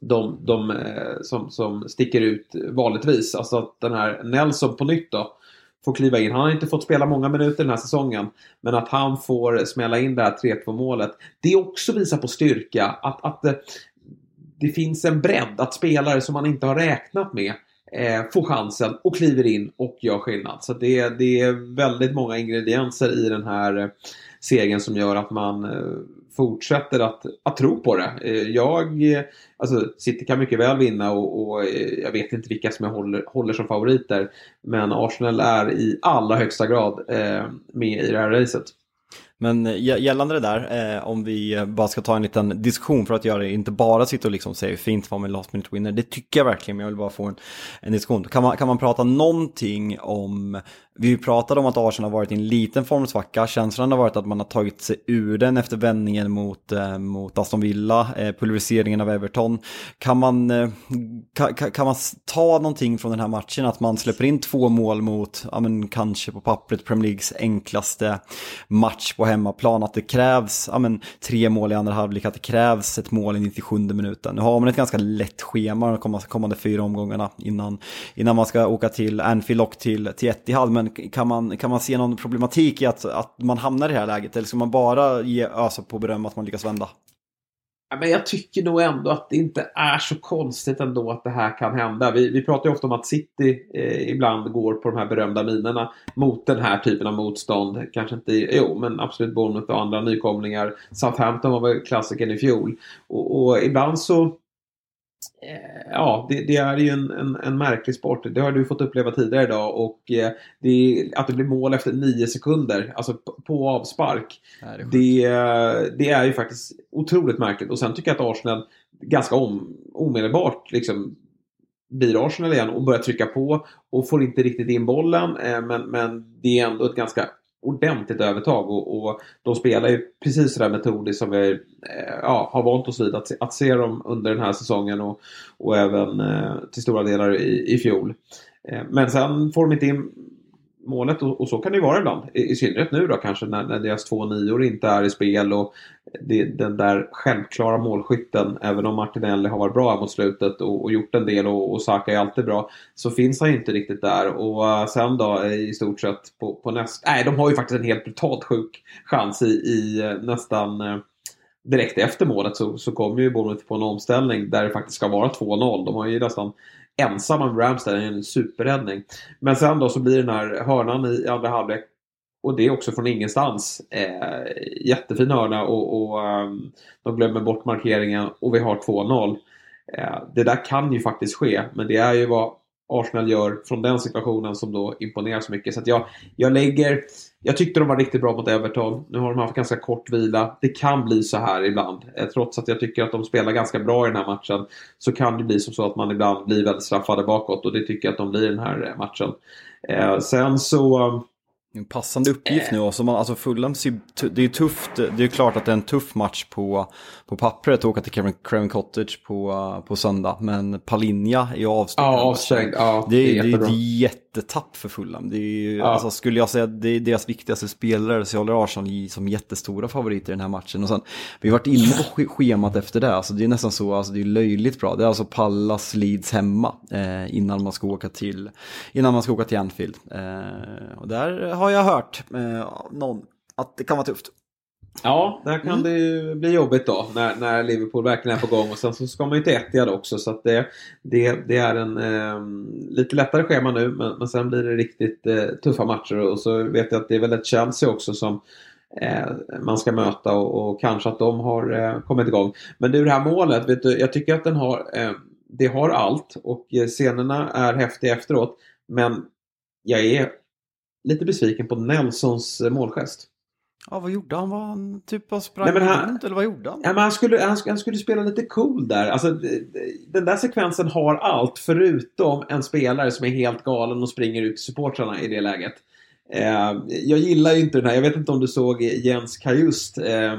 de, de eh, som, som sticker ut vanligtvis. Alltså att den här Nelson på nytt då får kliva in. Han har inte fått spela många minuter den här säsongen. Men att han får smälla in det här 3-2 målet. Det också visar på styrka. Att, att det, det finns en bredd. Att spelare som man inte har räknat med eh, får chansen och kliver in och gör skillnad. Så det, det är väldigt många ingredienser i den här eh, segern som gör att man eh, fortsätter att, att tro på det. Eh, jag, eh, alltså City kan mycket väl vinna och, och eh, jag vet inte vilka som jag håller, håller som favoriter. Men Arsenal är i allra högsta grad eh, med i det här racet. Men eh, gällande det där, eh, om vi eh, bara ska ta en liten diskussion för att göra det, inte bara sitta och liksom säga fint vad med last minute winner, det tycker jag verkligen, men jag vill bara få en, en diskussion. Kan man, kan man prata någonting om vi pratade om att Arsenal har varit i en liten formsvacka. Känslan har varit att man har tagit sig ur den efter vändningen mot, eh, mot Aston Villa, eh, pulveriseringen av Everton. Kan man, eh, ka, kan, man ta någonting från den här matchen? Att man släpper in två mål mot, ja, men, kanske på pappret, Premier Leagues enklaste match på hemmaplan. Att det krävs ja, men, tre mål i andra halvlek, att det krävs ett mål i 97 minuten. Nu har man ett ganska lätt schema de kommande fyra omgångarna innan, innan man ska åka till Anfield och till, till Etihad. Men kan man, kan man se någon problematik i att, att man hamnar i det här läget? Eller ska man bara ge ösa på beröm att man lyckas vända? men jag tycker nog ändå att det inte är så konstigt ändå att det här kan hända. Vi, vi pratar ju ofta om att City eh, ibland går på de här berömda minerna mot den här typen av motstånd. Kanske inte, jo men absolut Bournemouth och andra nykomlingar. Southampton var väl klassikern i fjol. Och, och ibland så ja, det, det, är ju en, en, en, märklig sport. Det har du fått uppleva tidigare idag och eh, det, att det blir mål efter nio sekunder, alltså på, avspark. Det, det, det, är ju faktiskt otroligt märkligt. Och sen tycker jag att Arsenal ganska om, omedelbart liksom blir Arsenal igen och börjar trycka på och får inte riktigt in bollen. Eh, men, men det är ändå ett ganska ordentligt övertag och, och de spelar ju precis sådär metodiskt som vi eh, ja, har vant oss vid att, att se dem under den här säsongen och, och även eh, till stora delar i, i fjol. Eh, men sen får de inte in målet och, och, så kan det ju vara ibland. I, I, synnerhet nu då kanske när, när deras två nior inte är i spel och det, den där självklara målskytten, även om Martinelli har varit bra mot slutet och, och gjort en del och, och Saka är alltid bra, så finns han ju inte riktigt där. Och uh, sen då eh, i stort sett på, på nästa... Nej, de har ju faktiskt en helt brutalt sjuk chans i, i eh, nästan uh, direkt efter målet så, så kommer ju Bournemouth på en omställning där det faktiskt ska vara 2-0. De har ju nästan ensamma med i en superräddning. Men sen då så blir den här hörnan i andra halvlek och det är också från ingenstans. Eh, jättefin hörna och, och um, de glömmer bort markeringen och vi har 2-0. Eh, det där kan ju faktiskt ske, men det är ju vad Arsenal gör från den situationen som då imponerar så mycket. Så jag, jag lägger... Jag tyckte de var riktigt bra mot Everton. Nu har de haft ganska kort vila. Det kan bli så här ibland. Eh, trots att jag tycker att de spelar ganska bra i den här matchen så kan det bli som så att man ibland blir väldigt straffade bakåt och det tycker jag att de blir i den här eh, matchen. Eh, sen så en passande uppgift nu. Alltså, man, alltså Fulham, det är tufft. Det är klart att det är en tuff match på, på pappret att åka till Kevin, Craven Cottage på, på söndag. Men Palinja är avstängd. Ja, avstängd. Ja, det, är, det, är, det är jättetapp för Fulham. Det är, ja. alltså, skulle jag säga det är deras viktigaste spelare så jag håller Arsenal som jättestora favoriter i den här matchen. Och sen, vi har varit inne på schemat efter det. Alltså, det är nästan så, alltså, det är löjligt bra. Det är alltså Pallas Leeds hemma eh, innan man ska åka till, innan man ska åka till Anfield. Eh, och där har jag hört eh, någon att det kan vara tufft. Ja, där kan mm. det ju bli jobbigt då när, när Liverpool verkligen är på gång och sen så ska man ju till Etihad också så att det, det, det är en eh, lite lättare schema nu men, men sen blir det riktigt eh, tuffa matcher och så vet jag att det är väl ett Chelsea också som eh, man ska möta och, och, kanske att de har eh, kommit igång. Men du det här målet, vet du, jag tycker att den har, eh, det har allt och eh, scenerna är häftiga efteråt men jag är lite besviken på Nelsons målgest. Ja, vad gjorde han? Var han typ bara sprang Nej, han, runt eller vad gjorde han? Ja, men han, skulle, han, han, skulle spela lite cool där. Alltså, den där sekvensen har allt förutom en spelare som är helt galen och springer ut till supportrarna i det läget. Eh, jag gillar ju inte den här, jag vet inte om du såg Jens Kajust. Eh, eh,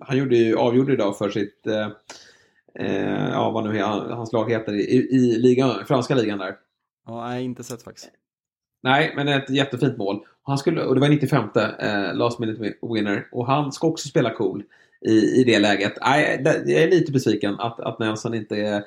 han gjorde ju, avgjorde idag för sitt, eh, eh, ja vad nu hans lag heter, i, i ligan, franska ligan där. Ja, nej, inte sett faktiskt. Nej, men ett jättefint mål. Han skulle, och det var 95 eh, last minute winner. Och han ska också spela cool i, i det läget. I, jag är lite besviken att, att Nelson inte är...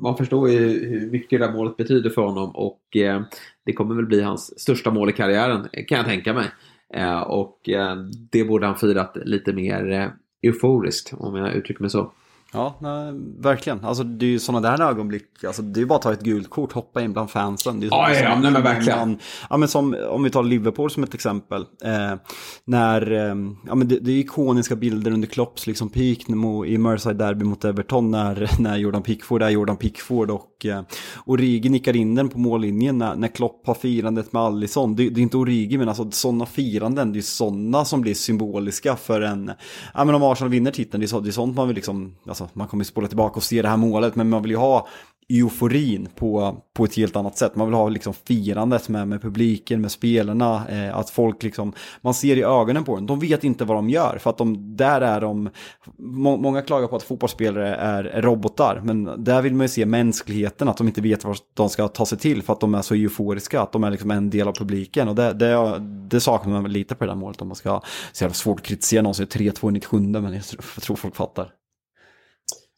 Man förstår ju hur mycket det där målet betyder för honom och eh, det kommer väl bli hans största mål i karriären kan jag tänka mig. Eh, och eh, det borde han firat lite mer eh, euforiskt om jag uttrycker mig så. Ja, nej, verkligen. Alltså det är ju sådana där ögonblick. Alltså det är ju bara att ta ett gult kort, hoppa in bland fansen. Det är ja, ja, nej, men verkligen. ja, men som om vi tar Liverpool som ett exempel. Eh, när, eh, ja men det, det, är ikoniska bilder under Klopps liksom peak i Merseyside Derby mot Everton när, när Jordan Pickford är Jordan Pickford och eh, Origi nickar in den på mållinjen när, när Klopp har firandet med Allison. Det, det är inte Origi men alltså sådana firanden, det är sådana som blir symboliska för en, ja men om Arsenal vinner titeln, det är, så, det är sånt man vill liksom, alltså alltså man kommer spola tillbaka och se det här målet, men man vill ju ha euforin på, på ett helt annat sätt. Man vill ha liksom firandet med, med publiken, med spelarna, eh, att folk liksom, man ser i ögonen på dem. De vet inte vad de gör, för att de, där är de, må, många klagar på att fotbollsspelare är, robotar, men där vill man ju se mänskligheten, att de inte vet vad de ska ta sig till för att de är så euforiska, att de är liksom en del av publiken. Och det, det, det saknar man väl lite på det där målet, om man ska, så jävla svårt att kritisera någon som är 3-2 i 97, men jag tror folk fattar.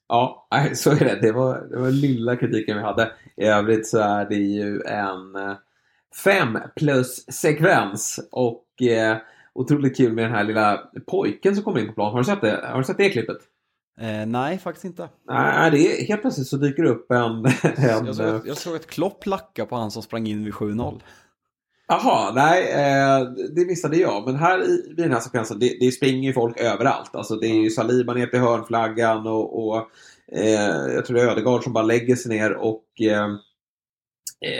Ja, så är det. Det var, det var lilla kritiken vi hade. I övrigt så är det ju en eh, fem plus sekvens och eh, otroligt kul med den här lilla pojken som kommer in på plan. Har du sett det, Har du sett det klippet? Eh, nej, faktiskt inte. Nej, det är, helt plötsligt så dyker det upp en... en jag, såg, ett, jag såg ett klopp lacka på han som sprang in vid 7-0. Jaha, nej, eh, det missade jag. Men här i, den här sekvensen, det, det springer ju folk överallt. Alltså det är ju Saliba ner till hörnflaggan och, och eh, jag tror det är Ödegaard som bara lägger sig ner och eh,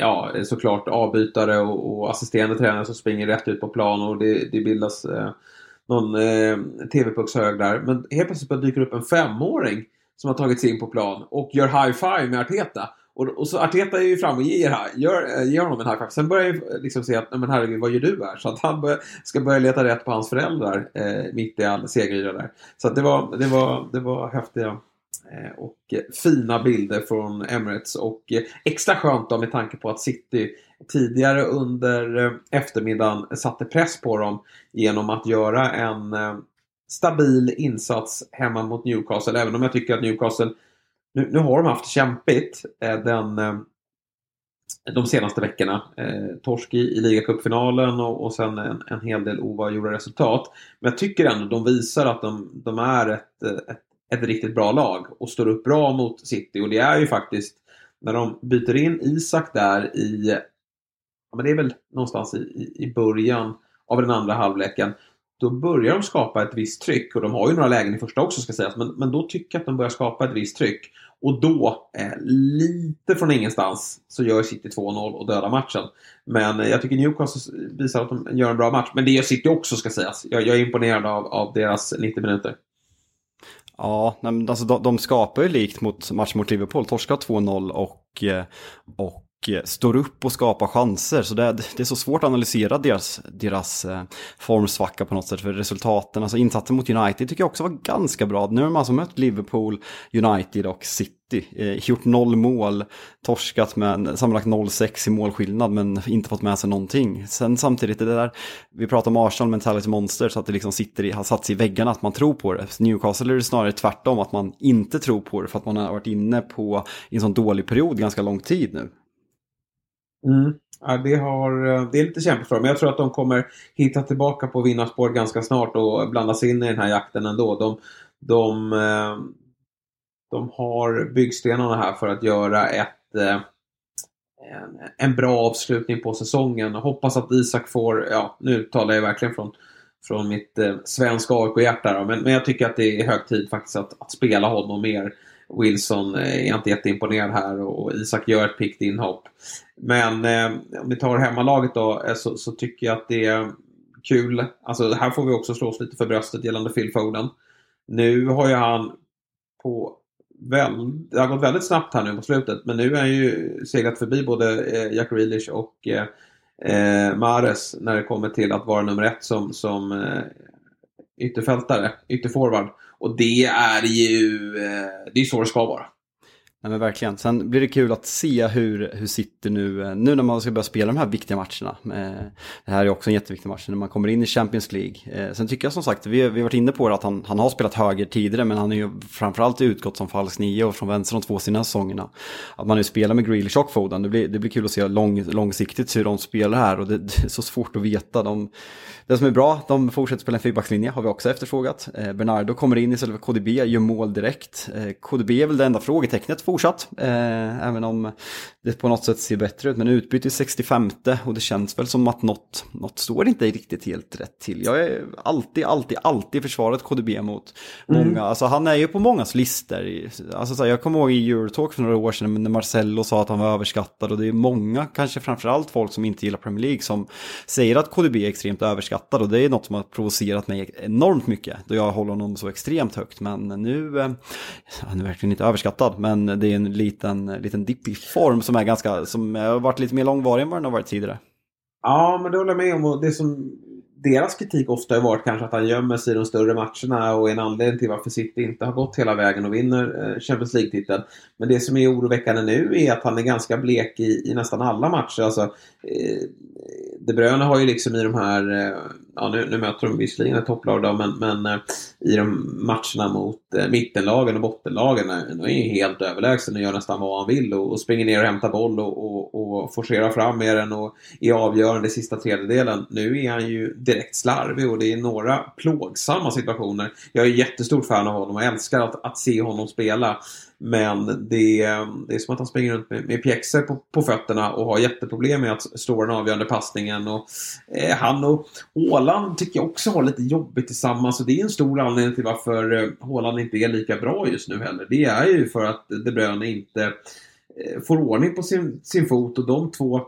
ja, såklart avbytare och, och assisterande tränare som springer rätt ut på plan och det, det bildas eh, någon eh, TV-puckshög där. Men helt plötsligt dyker upp en femåring som har tagit sig in på plan och gör high-five med Arteta. Och, och så Arteta är ju fram och ger, gör, eh, ger honom en high five. Sen börjar jag eh, liksom se att, men herregud, vad gör du här? Så att han bör, ska börja leta rätt på hans föräldrar eh, mitt i all segeryra där. Så att det var, det var, det var häftiga eh, och eh, fina bilder från Emirates. Och eh, extra skönt då med tanke på att City tidigare under eh, eftermiddagen satte press på dem genom att göra en eh, stabil insats hemma mot Newcastle. Även om jag tycker att Newcastle nu, nu har de haft kämpigt eh, den, eh, de senaste veckorna. Eh, torsk i, i ligacupfinalen och, och sen en, en hel del oavgjorda resultat. Men jag tycker ändå de visar att de, de är ett, eh, ett, ett riktigt bra lag och står upp bra mot City. Och det är ju faktiskt när de byter in Isak där i, ja men det är väl någonstans i, i början av den andra halvleken då börjar de skapa ett visst tryck och de har ju några lägen i första också ska sägas men, men då tycker jag att de börjar skapa ett visst tryck. Och då, eh, lite från ingenstans, så gör City 2-0 och dödar matchen. Men eh, jag tycker Newcastle visar att de gör en bra match. Men det gör City också ska sägas. Jag, jag är imponerad av, av deras 90 minuter. Ja, alltså de, de skapar ju likt mot match mot Liverpool, torska 2-0 och, eh, och Eh, står upp och skapar chanser. Så det, det är så svårt att analysera deras, deras eh, formsvacka på något sätt. För resultaten, alltså insatsen mot United tycker jag också var ganska bra. Nu har man alltså mött Liverpool, United och City. Eh, gjort noll mål, torskat med sammanlagt 0-6 i målskillnad men inte fått med sig någonting. Sen samtidigt, det där, vi pratar om Arsenal mentality monster så att det liksom sitter i, har satt sig i väggarna att man tror på det. Newcastle är det snarare tvärtom, att man inte tror på det för att man har varit inne på i en sån dålig period ganska lång tid nu. Mm. Ja, det, har, eh, det är lite kämpigt för dem. Men jag tror att de kommer hitta tillbaka på vinnarspår ganska snart och blanda sig in i den här jakten ändå. De, de, eh, de har byggstenarna här för att göra ett, eh, en, en bra avslutning på säsongen. Jag hoppas att Isak får, ja nu talar jag verkligen från, från mitt eh, svenska AIK-hjärta. Men, men jag tycker att det är hög tid faktiskt att, att spela honom mer. Wilson eh, är inte jätteimponerad här och Isak gör ett pickt inhopp. Men eh, om vi tar hemmalaget då eh, så, så, tycker jag att det är kul. Alltså här får vi också slå oss lite för bröstet gällande Phil Foden. Nu har ju han på väl, det har gått väldigt snabbt här nu på slutet men nu är han ju seglat förbi både eh, Jack Grealish och eh, eh, Mares när det kommer till att vara nummer ett som, som eh, ytterfältare, ytterforward. Och det är ju eh, det är så det ska vara. Nej men verkligen. Sen blir det kul att se hur, hur sitter nu, eh, nu när man ska börja spela de här viktiga matcherna. Eh, det här är också en jätteviktig match när man kommer in i Champions League. Eh, sen tycker jag som sagt, vi, vi har varit inne på det att han, han har spelat höger tidigare men han är ju framförallt utgått som falsk nio och från vänster de två senaste säsongerna. Att man nu spelar med Grealish och Foden, det blir, det blir kul att se lång, långsiktigt hur de spelar här och det, det är så svårt att veta. De, det som är bra, de fortsätter spela en fyrbackslinje, har vi också efterfrågat. Bernardo kommer in istället för KDB, gör mål direkt. KDB är väl det enda frågetecknet fortsatt, eh, även om det på något sätt ser bättre ut. Men utbyte i 65 och det känns väl som att något, något står inte riktigt helt rätt till. Jag är alltid, alltid, alltid försvarat KDB mot många. Mm. Alltså han är ju på mångas listor. Alltså, så här, jag kommer ihåg i Eurotalk för några år sedan när Marcello sa att han var överskattad och det är många, kanske framförallt folk som inte gillar Premier League som säger att KDB är extremt överskattad och det är något som har provocerat mig enormt mycket då jag håller honom så extremt högt. Men nu, eh, han är verkligen inte överskattad, men det är en liten, liten dipp i form som är ganska, som har varit lite mer långvarig än vad den har varit tidigare. Ja, men det håller jag med om. Och det som deras kritik ofta har varit kanske att han gömmer sig i de större matcherna och är en anledning till varför City inte har gått hela vägen och vinner eh, Champions League-titeln. Men det som är oroväckande nu är att han är ganska blek i, i nästan alla matcher. Alltså, eh, de Bruyne har ju liksom i de här, eh, ja nu, nu möter de visserligen ett topplag då, men, men eh, i de matcherna mot eh, mittenlagen och bottenlagen, de är ju helt överlägsen och gör nästan vad han vill och, och springer ner och hämtar boll och, och, och forcerar fram med den och är avgörande i sista tredjedelen. Nu är han ju direkt slarvig och det är några plågsamma situationer. Jag är jättestort fan av honom och älskar att, att se honom spela. Men det, det är som att han springer runt med, med pjäxor på, på fötterna och har jätteproblem med att slå den avgörande passningen. Och, eh, han och Håland tycker jag också har lite jobbigt tillsammans och det är en stor anledning till varför eh, Håland inte är lika bra just nu heller. Det är ju för att De Bruyne inte eh, får ordning på sin, sin fot och de två eh,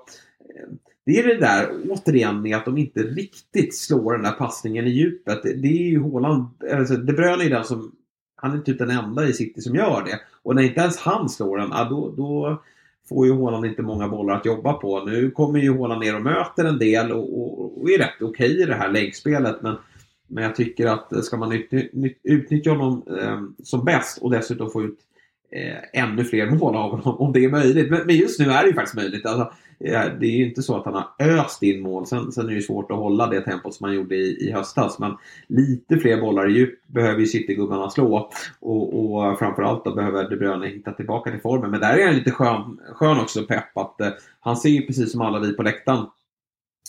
det är det där återigen med att de inte riktigt slår den där passningen i djupet. Det är ju Håland, alltså De Bruyne är den som han är typ den enda i City som gör det. Och när inte ens han slår den, ja, då, då får ju Håland inte många bollar att jobba på. Nu kommer ju Håland ner och möter en del och, och, och är rätt okej okay i det här läggspelet. Men, men jag tycker att ska man utnyttja honom eh, som bäst och dessutom få ut eh, ännu fler mål av honom om det är möjligt. Men, men, just nu är det ju faktiskt möjligt. Alltså, eh, det är ju inte så att han har öst in mål. Sen, sen är det ju svårt att hålla det tempot som han gjorde i, i höstas. Men lite fler bollar i djup behöver ju Citygubbarna slå. Och, och framförallt då behöver De Bruyne hitta tillbaka till formen. Men där är han lite skön, skön också, Pepp. Att, eh, han ser ju precis som alla vi på läktaren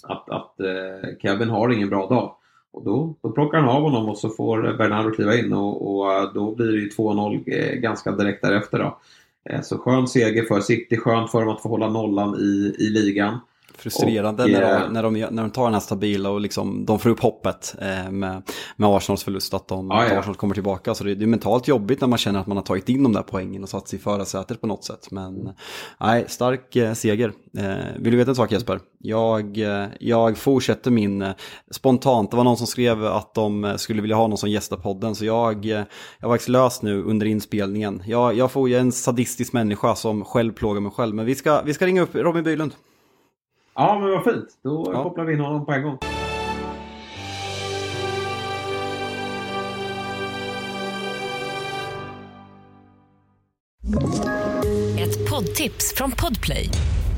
att, att eh, Kevin har ingen bra dag. Och då, då plockar han av honom och så får Bernardo kliva in och, och eh, då blir det ju 2-0 eh, ganska direkt därefter. Då. Eh, så skön seger för City, skönt för dem att få hålla nollan i, i ligan. Frustrerande och, när, de, eh, när, de, när de tar den här stabila och liksom, de får upp hoppet eh, med, med Arsenals förlust, att, de, ah, ja. Arsenal kommer tillbaka. Så det, det, är mentalt jobbigt när man känner att man har tagit in de där poängen och satt sig i förarsätet på något sätt. Men nej, stark eh, seger. Eh, vill du veta en sak Jesper? Jag, eh, jag fortsätter min, eh, spontant, det var någon som skrev att de skulle vilja ha någon som gästar podden. Så jag, jag har faktiskt löst nu under inspelningen. Jag, jag får ju en sadistisk människa som själv plågar mig själv. Men vi ska, vi ska ringa upp Robin Bylund. Ja, men vad fint. Då ja. kopplar vi in honom på en gång. Ett poddtips från Podplay.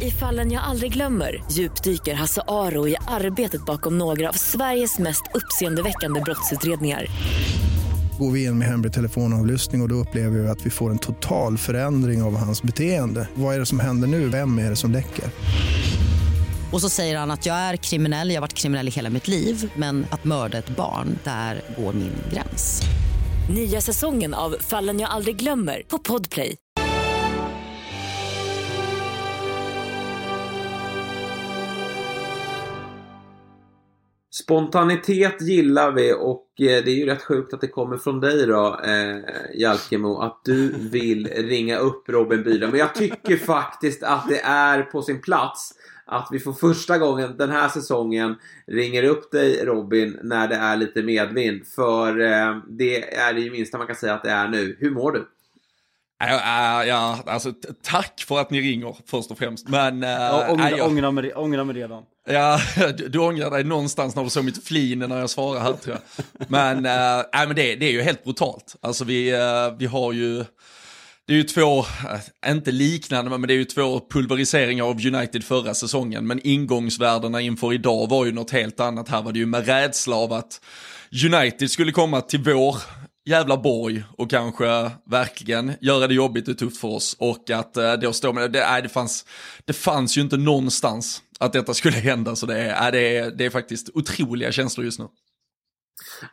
I fallen jag aldrig glömmer djupdyker Hasse Aro i arbetet bakom några av Sveriges mest uppseendeväckande brottsutredningar går vi in med hemlig telefonavlyssning och, och då upplever vi att vi får en total förändring av hans beteende. Vad är det som händer nu? Vem är det som läcker? Och så säger han att jag är kriminell, jag har varit kriminell i hela mitt liv men att mörda ett barn, där går min gräns. Nya säsongen av Fallen jag aldrig glömmer på Podplay. Spontanitet gillar vi och eh, det är ju rätt sjukt att det kommer från dig då, eh, Jalkemo, att du vill ringa upp Robin Bylund. Men jag tycker faktiskt att det är på sin plats att vi för första gången den här säsongen ringer upp dig Robin när det är lite medvind. För eh, det är det ju minsta man kan säga att det är nu. Hur mår du? Ja, ja, alltså tack för att ni ringer först och främst. Men... Ja, ångra, äh, jag, ångra, mig, redan. Ja, du, du ångrar dig någonstans när du såg mitt flin när jag svarar här tror jag. Men, äh, men det, det är ju helt brutalt. Alltså vi, äh, vi har ju... Det är ju två, eh, inte liknande, men det är ju två pulveriseringar av United förra säsongen. Men ingångsvärdena inför idag var ju något helt annat. Här var det ju med rädsla av att United skulle komma till vår jävla borg och kanske verkligen göra det jobbigt och tufft för oss. Och att eh, då stå med det, nej, det, fanns, det fanns ju inte någonstans att detta skulle hända. Så det är, det är, det är faktiskt otroliga känslor just nu.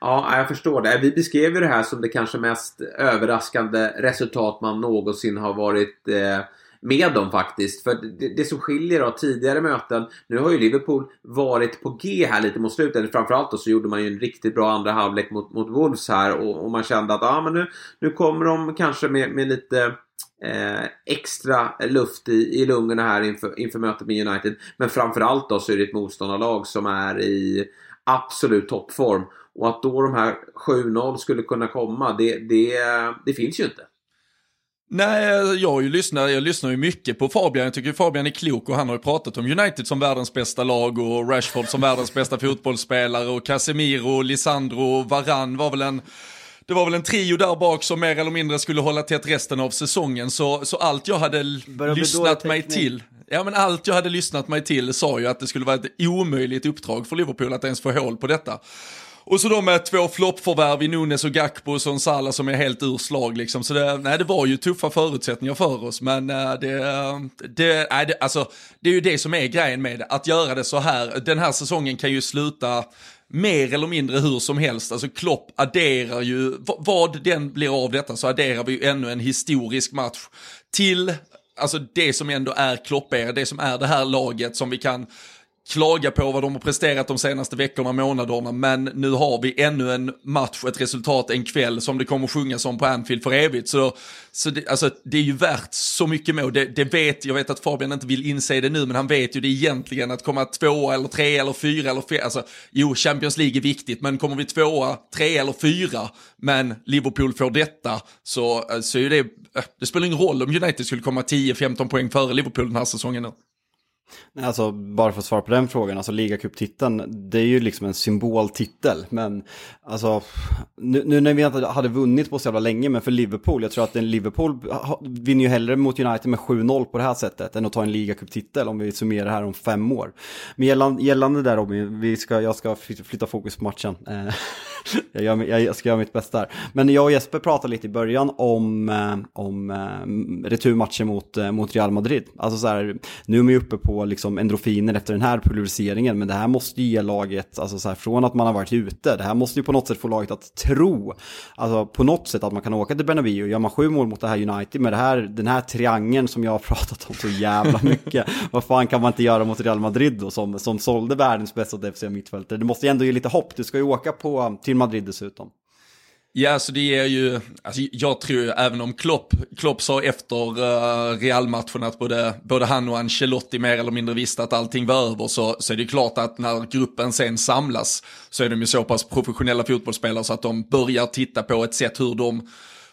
Ja, jag förstår det. Vi beskrev ju det här som det kanske mest överraskande resultat man någonsin har varit eh, med dem faktiskt. För det, det som skiljer av tidigare möten, nu har ju Liverpool varit på G här lite mot slutet. Framförallt då så gjorde man ju en riktigt bra andra halvlek mot, mot Wolves här och, och man kände att ah, men nu, nu kommer de kanske med, med lite eh, extra luft i, i lungorna här inför, inför mötet med United. Men framförallt då så är det ett motståndarlag som är i absolut toppform. Och att då de här 7-0 skulle kunna komma, det, det, det finns ju inte. Nej, jag, ju lyssnar, jag lyssnar ju mycket på Fabian. Jag tycker Fabian är klok och han har ju pratat om United som världens bästa lag och Rashford som världens bästa fotbollsspelare och Casemiro, Lisandro, Varann var väl en det var väl en trio där bak som mer eller mindre skulle hålla tätt resten av säsongen. Så, så allt jag hade lyssnat mig till, ja men allt jag hade lyssnat mig till sa ju att det skulle vara ett omöjligt uppdrag för Liverpool att ens få hål på detta. Och så de med två floppförvärv i Nunes och Gakpo och en Salah som är helt ur slag liksom. Så det, nej, det var ju tuffa förutsättningar för oss. Men eh, det, det, nej, det, alltså, det är ju det som är grejen med det. Att göra det så här. Den här säsongen kan ju sluta mer eller mindre hur som helst. Alltså Klopp adderar ju, vad den blir av detta så adderar vi ju ännu en historisk match till alltså det som ändå är Klopp är, det som är det här laget som vi kan klaga på vad de har presterat de senaste veckorna, månaderna, men nu har vi ännu en match, ett resultat, en kväll som det kommer sjungas om på Anfield för evigt. Så, så det, alltså, det är ju värt så mycket mål. Det, det, vet, jag vet att Fabian inte vill inse det nu, men han vet ju det egentligen att komma tvåa eller tre eller fyra eller fyra, alltså jo, Champions League är viktigt, men kommer vi tvåa, tre eller fyra, men Liverpool får detta, så, eh, så är det, eh, det spelar ingen roll om United skulle komma 10-15 poäng före Liverpool den här säsongen nu. Alltså bara för att svara på den frågan, alltså ligacuptiteln, det är ju liksom en symboltitel. Men alltså, nu, nu, när vi inte hade vunnit på så jävla länge, men för Liverpool, jag tror att en Liverpool vinner ju hellre mot United med 7-0 på det här sättet än att ta en ligacuptitel om vi summerar det här om fem år. Men gällande, gällande där Robin, vi ska, jag ska flytta fokus på matchen. Eh, Jag, gör, jag, ska göra mitt bästa här. Men jag och Jesper pratade lite i början om, eh, om eh, returmatchen mot, eh, mot Real Madrid. Alltså så här, nu är man ju uppe på liksom endorfiner efter den här pulveriseringen, men det här måste ju ge laget, alltså så här, från att man har varit ute, det här måste ju på något sätt få laget att tro, alltså på något sätt att man kan åka till Bernabéu, gör man sju mål mot det här United med det här, den här triangeln som jag har pratat om så jävla mycket, vad fan kan man inte göra mot Real Madrid då, som, som sålde världens bästa defensiva mittfältare? Det måste ju ändå ge lite hopp, du ska ju åka på, till Madrid dessutom. Ja, så det är ju, alltså jag tror ju även om Klopp, Klopp sa efter uh, Real-matchen att både, både han och Ancelotti mer eller mindre visste att allting var över så, så är det klart att när gruppen sen samlas så är de ju så pass professionella fotbollsspelare så att de börjar titta på ett sätt hur de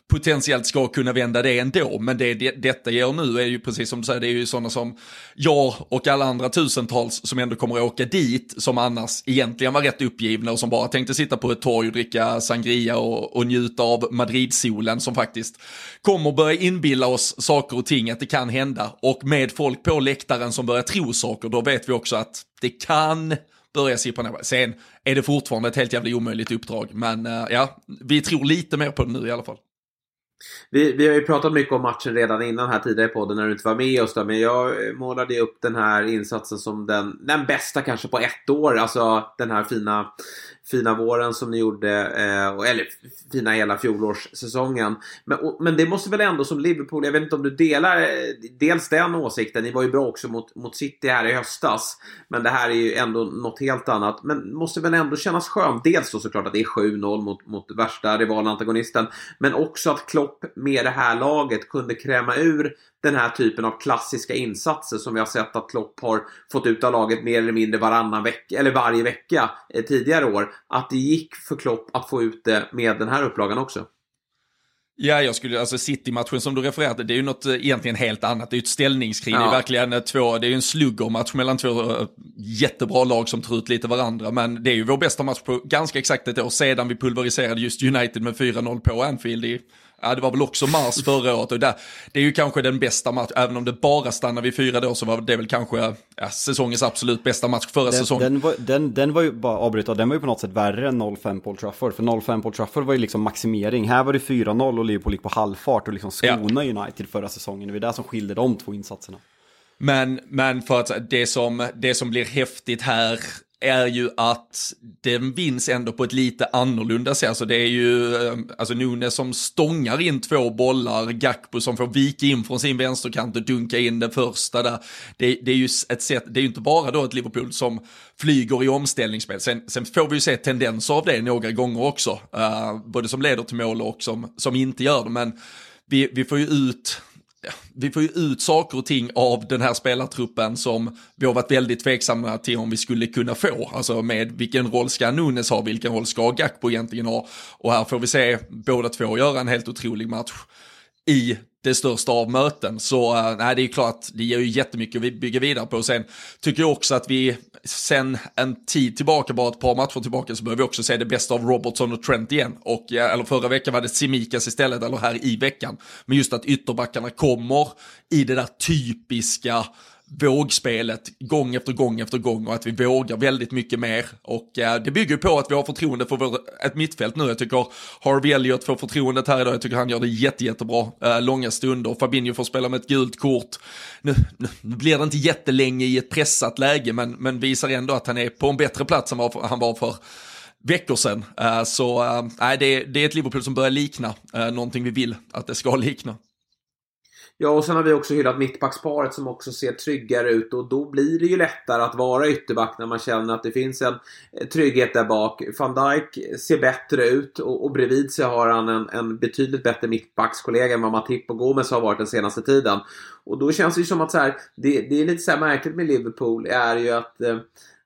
potentiellt ska kunna vända det ändå. Men det, det detta gör nu är ju precis som du säger, det är ju sådana som jag och alla andra tusentals som ändå kommer att åka dit, som annars egentligen var rätt uppgivna och som bara tänkte sitta på ett torg och dricka sangria och, och njuta av Madrid-solen som faktiskt kommer börja inbilla oss saker och ting att det kan hända. Och med folk på läktaren som börjar tro saker, då vet vi också att det kan börja sippra ner. Sen är det fortfarande ett helt jävla omöjligt uppdrag, men uh, ja, vi tror lite mer på det nu i alla fall. Vi, vi har ju pratat mycket om matchen redan innan här tidigare i podden när du inte var med oss då, men jag eh, målade upp den här insatsen som den, den bästa kanske på ett år, alltså den här fina fina våren som ni gjorde, eh, eller fina hela fjolårssäsongen. Men, och, men det måste väl ändå som Liverpool, jag vet inte om du delar eh, dels den åsikten, ni var ju bra också mot, mot City här i höstas. Men det här är ju ändå något helt annat. Men måste väl ändå kännas skönt, dels då såklart att det är 7-0 mot, mot värsta rivalantagonisten. Men också att Klopp med det här laget kunde kräma ur den här typen av klassiska insatser som vi har sett att Klopp har fått ut av laget mer eller mindre varannan vecka, eller varje vecka eh, tidigare år. Att det gick för Klopp att få ut det med den här upplagan också. Ja, jag skulle, alltså City-matchen som du refererade, det är ju något eh, egentligen helt annat. Det är ju ett ställningskrig, ja. det är verkligen eh, två, det är ju en sluggermatch mellan två jättebra lag som tror ut lite varandra. Men det är ju vår bästa match på ganska exakt ett år sedan vi pulveriserade just United med 4-0 på Anfield i Ja, det var väl också mars förra året och där, det är ju kanske den bästa matchen, även om det bara stannar vid fyra då så var det väl kanske ja, säsongens absolut bästa match förra den, säsongen. Den var, den, den var ju, bara avbryta, den var ju på något sätt värre än 0-5 Paul Trafford, för 0-5 Paul Trafford var ju liksom maximering, här var det 4-0 och Liverpool gick på halvfart och liksom skona ja. United förra säsongen, det var det som skilde de två insatserna. Men, men för att det som, det som blir häftigt här är ju att den vinns ändå på ett lite annorlunda sätt. Alltså det är ju eh, alltså Nunes som stångar in två bollar, Gakpo som får vika in från sin vänsterkant och dunka in den första där. Det, det är ju ett sätt, det är ju inte bara då ett Liverpool som flyger i omställningsspel. Sen, sen får vi ju se tendenser av det några gånger också, uh, både som leder till mål och som, som inte gör det. Men vi, vi får ju ut vi får ju ut saker och ting av den här spelartruppen som vi har varit väldigt tveksamma till om vi skulle kunna få. Alltså med vilken roll ska Nunes ha, vilken roll ska Gakpo egentligen ha? Och här får vi se båda två göra en helt otrolig match i det största av möten. Så eh, nej, det är klart, det ger ju jättemycket att bygga vidare på. Sen tycker jag också att vi sen en tid tillbaka, bara ett par matcher tillbaka, så behöver vi också se det bästa av Robertson och Trent igen. Och, eh, eller förra veckan var det Simikas istället, eller här i veckan. Men just att ytterbackarna kommer i det där typiska vågspelet gång efter gång efter gång och att vi vågar väldigt mycket mer. Och eh, det bygger på att vi har förtroende för vår, ett mittfält nu. Jag tycker Harvey Elliott får förtroendet här idag. Jag tycker han gör det jätte, jättebra. Eh, långa stunder. Fabinho får spela med ett gult kort. Nu, nu, blir det inte jättelänge i ett pressat läge men, men visar ändå att han är på en bättre plats än vad han var för veckor sedan. Eh, så uh, det, det är ett Liverpool som börjar likna uh, någonting vi vill att det ska likna. Ja, och sen har vi också hyllat mittbacksparet som också ser tryggare ut och då blir det ju lättare att vara ytterback när man känner att det finns en eh, trygghet där bak. Van Dijk ser bättre ut och, och bredvid sig har han en, en betydligt bättre mittbackskollega än vad Matip och Gomes har varit den senaste tiden. Och då känns det ju som att så här, det, det är lite så här märkligt med Liverpool är ju att eh,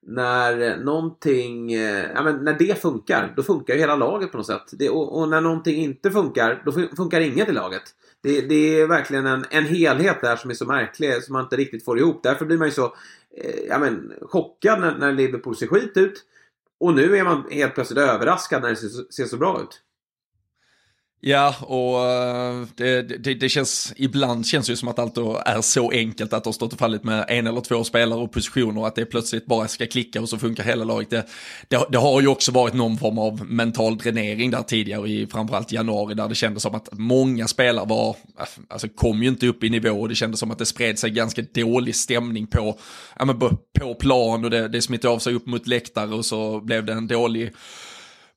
när någonting, eh, ja, men när det funkar, då funkar ju hela laget på något sätt. Det, och, och, när någonting inte funkar, då funkar inget i laget. Det, det är verkligen en, en helhet där som är så märklig som man inte riktigt får ihop. Därför blir man ju så eh, ja, men, chockad när, när Liverpool ser skit ut. Och nu är man helt plötsligt överraskad när det ser, ser så bra ut. Ja, och eh, det, det, det, känns, ibland känns det ju som att allt är så enkelt att det har stått och fallit med en eller två spelare och positioner och att det plötsligt bara ska klicka och så funkar hela laget. Det, det, det har ju också varit någon form av mental dränering där tidigare i framförallt januari där det kändes som att många spelare var, alltså kom ju inte upp i nivå och det kändes som att det spred sig ganska dålig stämning på, ja, men på plan och det, det smittade av sig upp mot läktare och så blev det en dålig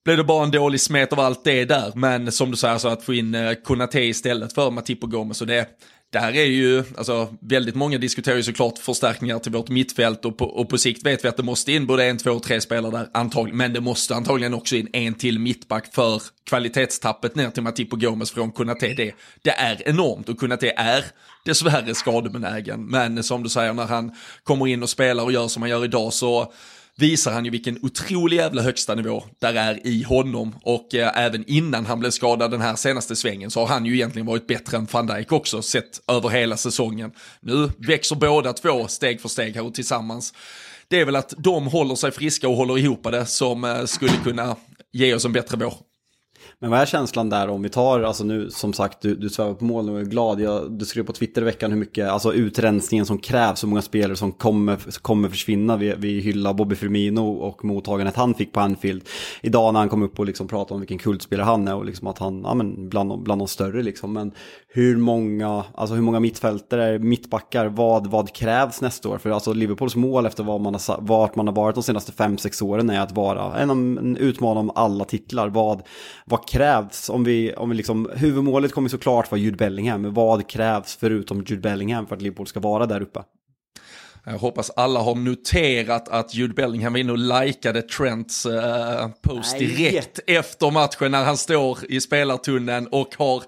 blev det bara en dålig smet av allt det där. Men som du säger, så att få in eh, Konate istället för Matip och Gomes. Och det, där är ju, alltså väldigt många diskuterar ju såklart förstärkningar till vårt mittfält och på, och på sikt vet vi att det måste in både en, två och tre spelare där antagligen. Men det måste antagligen också in en till mittback för kvalitetstappet ner till Matip och Gomes från Konate. Det, det är enormt och Konate är dessvärre skadebenägen. Men som du säger, när han kommer in och spelar och gör som han gör idag så visar han ju vilken otrolig jävla högsta nivå där är i honom och eh, även innan han blev skadad den här senaste svängen så har han ju egentligen varit bättre än van Dijk också sett över hela säsongen. Nu växer båda två steg för steg här och tillsammans. Det är väl att de håller sig friska och håller ihop det som eh, skulle kunna ge oss en bättre vår. Men vad är känslan där om vi tar, alltså nu som sagt, du, du svävar på mål och är glad. Jag, du skrev på Twitter i veckan hur mycket, alltså utrensningen som krävs, hur många spelare som kommer, kommer försvinna. Vi, vi hyllar Bobby Firmino och mottagandet han fick på Anfield. Idag när han kom upp och liksom pratade om vilken kultspelare han är och liksom att han, ja men bland, bland de större liksom. Men hur många, alltså hur många mittfältare, mittbackar, vad, vad krävs nästa år? För alltså Liverpools mål efter vad man har, vart man har varit de senaste fem sex åren är att vara en, en utmanare om alla titlar. Vad, vad krävs om vi, om vi liksom, huvudmålet kommer såklart vara Jude Bellingham, men vad krävs förutom Jude Bellingham för att Liverpool ska vara där uppe? Jag hoppas alla har noterat att Jude Bellingham var inne och likade Trents uh, post Nej. direkt efter matchen när han står i spelartunneln och har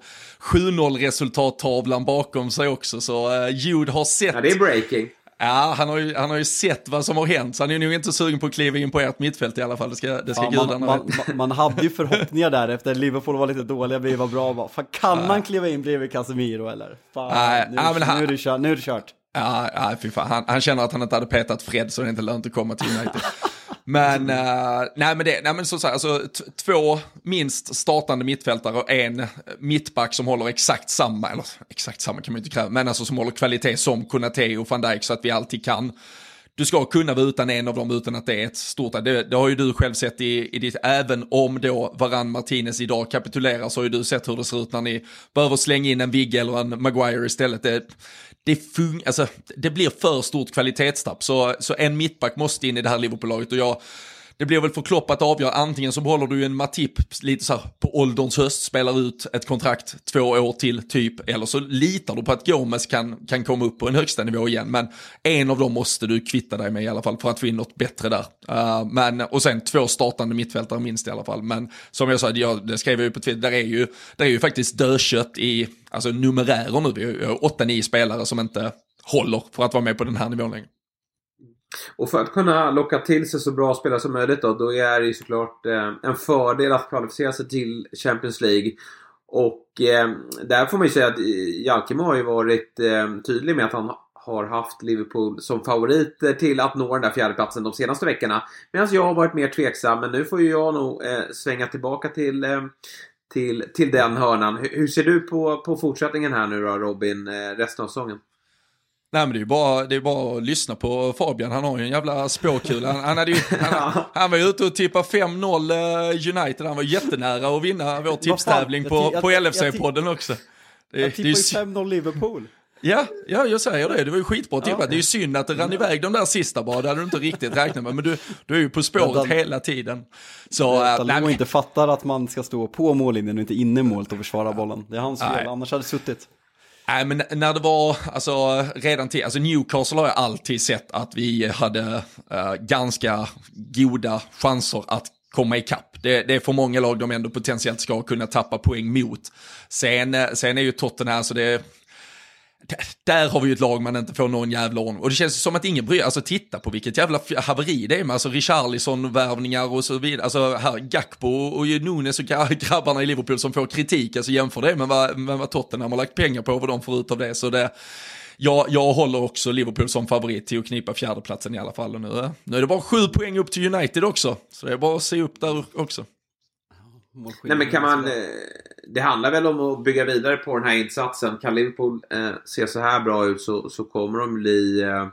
7-0 resultattavlan bakom sig också. Så uh, Jude har sett... Ja, det är breaking. Ja, han har, ju, han har ju sett vad som har hänt, så han är nog inte sugen på att kliva in på ert mittfält i alla fall. Det ska, det ska ja, gudarna man, man, man, hade ju förhoppningar där efter Liverpool var lite dåliga, vi var bra. Fan, kan ja. man kliva in bredvid Casemiro eller? Fan, ja, nu, ja, nu, han, är det kört, nu är det kört. Ja, ja fy fan. Han, han, känner att han inte hade petat Fred så det är inte lönt att komma till United. men, uh, nej men det, nej men så, så här, alltså, två minst startande mittfältare och en mittback som håller exakt samma, eller exakt samma kan man inte kräva, men alltså som håller kvalitet som Konate och van Dijk så att vi alltid kan du ska kunna vara utan en av dem utan att det är ett stort, det, det har ju du själv sett i, i ditt, även om då Varan Martinez idag kapitulerar så har ju du sett hur det ser ut när ni behöver slänga in en Vigge eller en Maguire istället. Det, det, fun alltså, det blir för stort kvalitetstapp. Så, så en mittback måste in i det här Liverpool-laget och jag det blir väl för Klopp att avgöra, antingen så behåller du en Matip lite så här på ålderns höst, spelar ut ett kontrakt två år till typ, eller så litar du på att Gomes kan, kan komma upp på en högsta nivå igen. Men en av dem måste du kvitta dig med i alla fall för att få in något bättre där. Uh, men, och sen två startande mittfältare minst i alla fall. Men som jag sa, jag, det skrev jag ju på Twitter, där är ju, där är ju faktiskt dödkött i alltså numerärer nu. Vi har åtta, nio spelare som inte håller för att vara med på den här nivån längre. Och för att kunna locka till sig så bra spelare som möjligt då, då är det ju såklart eh, en fördel att kvalificera sig till Champions League. Och eh, där får man ju säga att eh, Jalkemo har ju varit eh, tydlig med att han har haft Liverpool som favoriter till att nå den där fjärdeplatsen de senaste veckorna. Medan jag har varit mer tveksam, men nu får ju jag nog eh, svänga tillbaka till, eh, till, till den hörnan. Hur, hur, ser du på, på fortsättningen här nu då Robin, eh, resten av säsongen? Nej men det är ju bara, det är bara att lyssna på Fabian, han har ju en jävla spåkula. Han, han, hade ju, han, han var ju ute och tippade 5-0 eh, United, han var jättenära att vinna vår tipstävling på, på LFC-podden också. Det, jag tippade ju 5-0 Liverpool. Ja, ja, jag säger det. Det var ju skitbra tippat. Ja. Det är ju synd att det rann iväg de där sista bara. Det hade du inte riktigt räknat med. Men du, du är ju på spåret Dan, hela tiden. Så, äh, nej, men... inte fattar att man ska stå på mållinjen och inte inne i målet och försvara bollen. Det är hans fel, annars hade det suttit. Nej men när det var, alltså redan till, alltså Newcastle har jag alltid sett att vi hade uh, ganska goda chanser att komma ikapp. Det, det är för många lag de ändå potentiellt ska kunna tappa poäng mot. Sen, eh, sen är ju Tottenham, alltså det, där har vi ju ett lag man inte får någon jävla ordning. Och det känns som att ingen bryr Alltså titta på vilket jävla haveri det är med alltså Richarlison-värvningar och så vidare. Alltså här Gakpo och Nunes och grabbarna i Liverpool som får kritik. Alltså jämför det med vad, med vad Tottenham har lagt pengar på och vad de får ut av det. Så det, jag, jag håller också Liverpool som favorit till att knipa fjärdeplatsen i alla fall. Och nu, eh, nu är det bara sju poäng upp till United också. Så det är bara att se upp där också. Nej men kan man... Eh, det handlar väl om att bygga vidare på den här insatsen. Kan Liverpool eh, se så här bra ut så, så kommer de bli... Eh,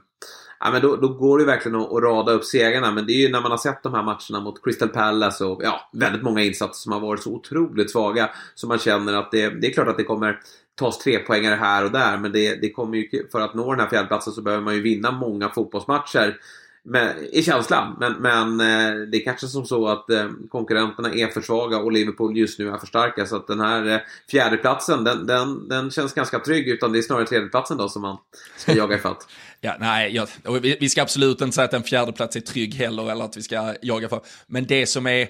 ja, men då, då går det verkligen att, att rada upp segrarna. Men det är ju när man har sett de här matcherna mot Crystal Palace och ja, väldigt många insatser som har varit så otroligt svaga. Så man känner att det, det är klart att det kommer tas tre poängare här och där. Men det, det kommer ju, för att nå den här fjärdeplatsen så behöver man ju vinna många fotbollsmatcher men, i känslan. Men, men eh, det är kanske som så att eh, konkurrenterna är för svaga och Liverpool just nu är för starka. Så att den här eh, fjärdeplatsen den, den, den känns ganska trygg. Utan det är snarare tredjeplatsen då som man ska jaga ifatt. ja, nej, ja, vi, vi ska absolut inte säga att en fjärdeplats är trygg heller. Eller att vi ska jaga för. Men det som är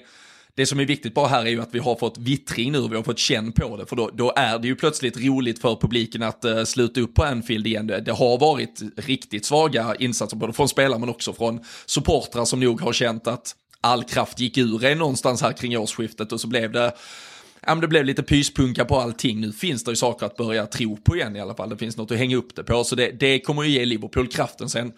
det som är viktigt bara här är ju att vi har fått vittring nu, vi har fått känn på det, för då, då är det ju plötsligt roligt för publiken att uh, sluta upp på Anfield igen. Det, det har varit riktigt svaga insatser, både från spelare men också från supportrar som nog har känt att all kraft gick ur en någonstans här kring årsskiftet och så blev det ja, men det blev lite pyspunka på allting. Nu finns det ju saker att börja tro på igen i alla fall. Det finns något att hänga upp det på. Så det, det kommer ju ge Liverpool kraften sen.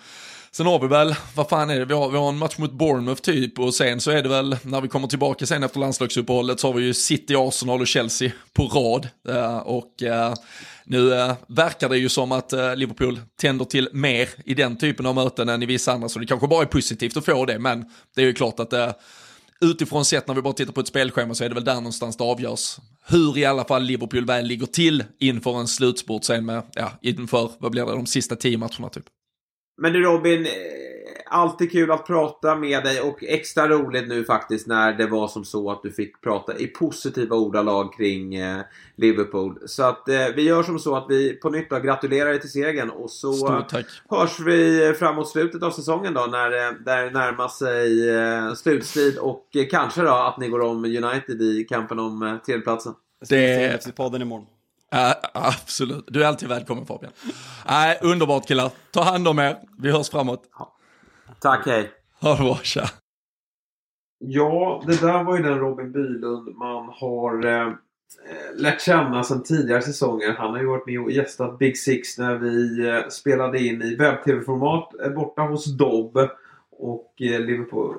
Sen har vi väl, vad fan är det, vi har, vi har en match mot Bournemouth typ och sen så är det väl, när vi kommer tillbaka sen efter landslagsuppehållet så har vi ju City, Arsenal och Chelsea på rad. Uh, och uh, nu uh, verkar det ju som att Liverpool tänder till mer i den typen av möten än i vissa andra, så det kanske bara är positivt att få det, men det är ju klart att utifrån sett när vi bara tittar på ett spelschema så är det väl där någonstans det avgörs. Hur i alla fall Liverpool väl ligger till inför en slutspurt sen med, ja, inför, vad blir det, de sista tio matcherna typ. Men du Robin, eh, alltid kul att prata med dig och extra roligt nu faktiskt när det var som så att du fick prata i positiva ordalag kring eh, Liverpool. Så att eh, vi gör som så att vi på nytt då gratulerar dig till segern och så hörs vi framåt slutet av säsongen då när det närmar sig slutstrid och kanske då att ni går om United i kampen om tredjeplatsen. Det är FC-podden imorgon. Uh, absolut, du är alltid välkommen Fabian. Uh, underbart killar, ta hand om er, vi hörs framåt. Tack, hej. Ha det bra, tja. Ja, det där var ju den Robin Bylund man har eh, lärt känna sedan tidigare säsonger. Han har ju varit med och gästat Big Six när vi eh, spelade in i webb-tv-format eh, borta hos Dobb. Och eh, Liverpool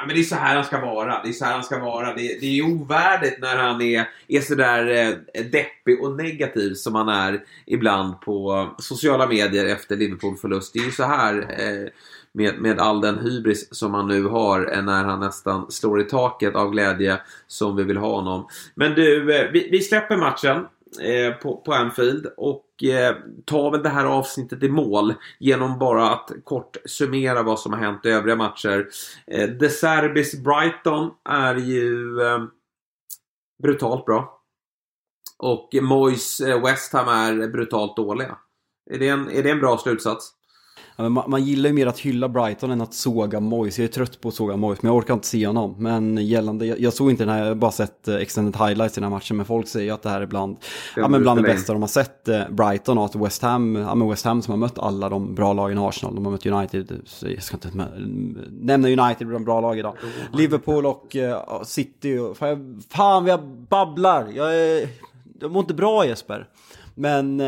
Ja, men det är så här han ska vara. Det är så här han ska vara. Det, det är ovärdigt när han är, är sådär eh, deppig och negativ som han är ibland på sociala medier efter Liverpool-förlust. Det är ju så här eh, med, med all den hybris som han nu har eh, när han nästan slår i taket av glädje som vi vill ha honom. Men du, eh, vi, vi släpper matchen eh, på, på Anfield och eh, tar väl det här avsnittet i mål genom bara att kort summera vad som har hänt i övriga matcher. Eh, De Serbis Brighton är ju eh, brutalt bra. Och Moyes eh, West Ham är brutalt dåliga. Är det en, är det en bra slutsats? Ja, man, man, gillar ju mer att hylla Brighton än att såga Moyes. Jag är trött på att såga Moyes, men jag orkar inte se honom. Men gällande, jag, jag såg inte den här, jag har bara sett uh, extended highlights i den här matchen, men folk säger att det här är bland, ja, men bland det bästa de har sett. Uh, Brighton och att West Ham, ja men West Ham som har mött alla de bra lagen i Arsenal, de har mött United, jag ska inte nämna United bland bra lag idag. Liverpool och uh, City, och, fan, fan jag babblar, jag, är, jag mår inte bra Jesper. Men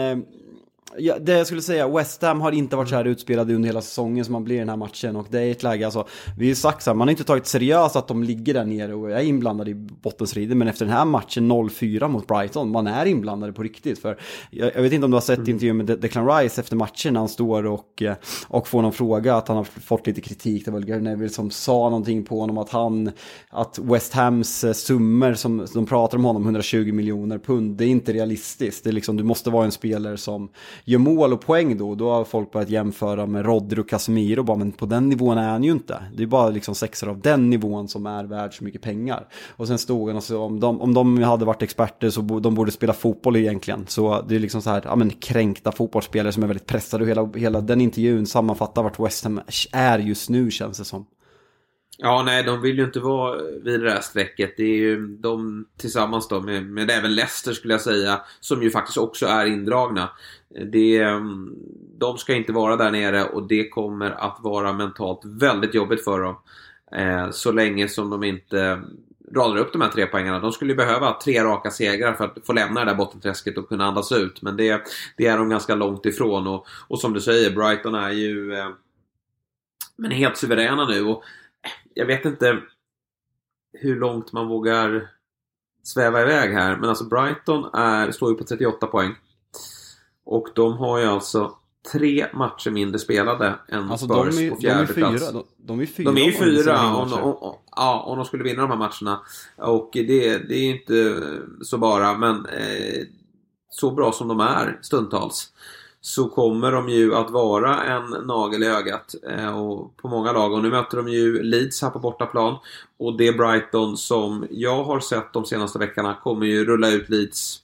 Ja, det jag skulle säga, West Ham har inte varit så här utspelade under hela säsongen som man blir i den här matchen och det är ett läge, alltså, vi har ju sagt så här, man har inte tagit seriöst att de ligger där nere och är inblandade i bottenstriden, men efter den här matchen 0-4 mot Brighton, man är inblandade på riktigt. För jag, jag vet inte om du har sett mm. intervjun med Declan Rice efter matchen när han står och, eh, och får någon fråga, att han har fått lite kritik, det var Gary Neville som sa någonting på honom, att han, att West Hams eh, summor som de pratar om honom, 120 miljoner pund, det är inte realistiskt. Det är liksom, du måste vara en spelare som gör mål och poäng då, då har folk börjat jämföra med Rodri och Casemiro, bara, men på den nivån är han ju inte. Det är bara liksom sexor av den nivån som är värd så mycket pengar. Och sen stod han och så om de, om de hade varit experter så bo, de borde spela fotboll egentligen. Så det är liksom så här, ja men kränkta fotbollsspelare som är väldigt pressade och hela, hela den intervjun sammanfattar vart West Ham är just nu känns det som. Ja, nej, de vill ju inte vara vid det där strecket. Det är ju de tillsammans då med, med även Leicester skulle jag säga, som ju faktiskt också är indragna. Det, ehm, de ska inte vara där nere och det kommer att vara mentalt väldigt jobbigt för dem. Eh, så länge som de inte radar upp de här tre poängarna. De skulle ju behöva tre raka segrar för att få lämna det där bottenträsket och kunna andas ut. Men det, det är de ganska långt ifrån. Och, och som du säger, Brighton är ju eh, men helt suveräna nu. Och eh, jag vet inte hur långt man vågar sväva iväg här. Men alltså Brighton är, står ju på 38 poäng. Och de har ju alltså tre matcher mindre spelade än alltså, Spurs de är, på fjärde de är plats. De, de är fyra. De är ju fyra om, om, om, ja, om de skulle vinna de här matcherna. Och det, det är inte så bara, men eh, så bra som de är stundtals så kommer de ju att vara en nagel i ögat eh, och på många lag. Och nu möter de ju Leeds här på bortaplan. Och det Brighton som jag har sett de senaste veckorna kommer ju rulla ut Leeds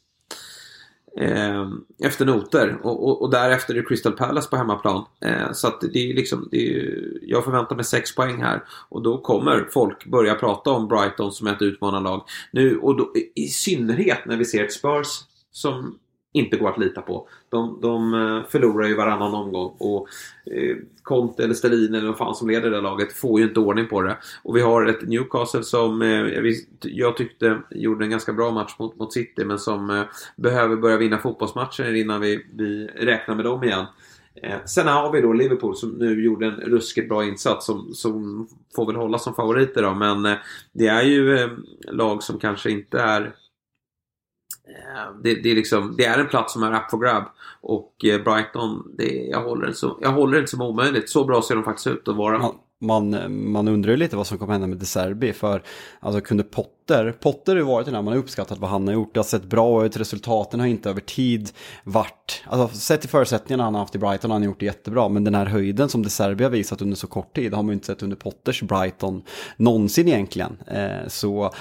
Ehm, efter noter. Och, och, och, därefter är det Crystal Palace på hemmaplan. Eh, så att det är liksom, det är, jag förväntar mig 6 poäng här. Och då kommer folk börja prata om Brighton som ett utmanarlag. Nu, och då, i synnerhet när vi ser ett Spurs som inte går att lita på. De, de eh, förlorar ju varannan omgång och eh, Conte eller Stelin eller vad fan som leder det laget får ju inte ordning på det. Och vi har ett Newcastle som eh, jag tyckte gjorde en ganska bra match mot, mot City men som behöver börja vinna fotbollsmatcher innan vi, vi räknar med dem igen. Sen har vi då Liverpool som nu gjorde en ruskigt bra insats som, som får väl hålla som favoriter då. Men det är ju lag som kanske inte är det, det, är liksom, det är en plats som är up for grab. Och eh, Brighton, det, jag, håller det som, jag håller det inte som omöjligt. Så bra ser de faktiskt ut att vara. Ja man, man undrar ju lite vad som kommer hända med De Serbi för alltså kunde Potter, Potter har ju varit den här, man har uppskattat vad han har gjort, det har sett bra ut, resultaten har inte över tid varit, alltså sett till förutsättningarna han har haft i Brighton har han gjort det jättebra, men den här höjden som De Serbi har visat under så kort tid har man ju inte sett under Potters Brighton någonsin egentligen. Eh, så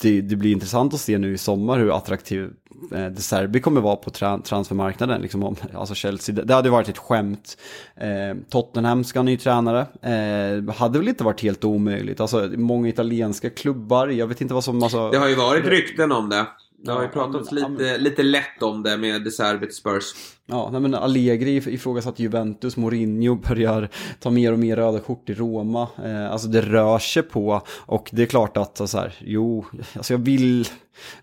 det, det, blir intressant att se nu i sommar hur attraktiv de Serbi kommer vara på tra transfermarknaden. Liksom om, alltså Chelsea, det, hade varit ett skämt. Eh, Tottenham ska ha ny tränare. Eh, hade väl inte varit helt omöjligt. Alltså många italienska klubbar, jag vet inte vad som... Alltså, det har ju varit rykten om det. Det har ju pratats ja, lite, lite lätt om det med De Serbi Spurs. Ja, men Allegri ifrågasatt Juventus, Mourinho börjar ta mer och mer röda kort i Roma. Eh, alltså det rör sig på och det är klart att så här, jo, alltså jag vill,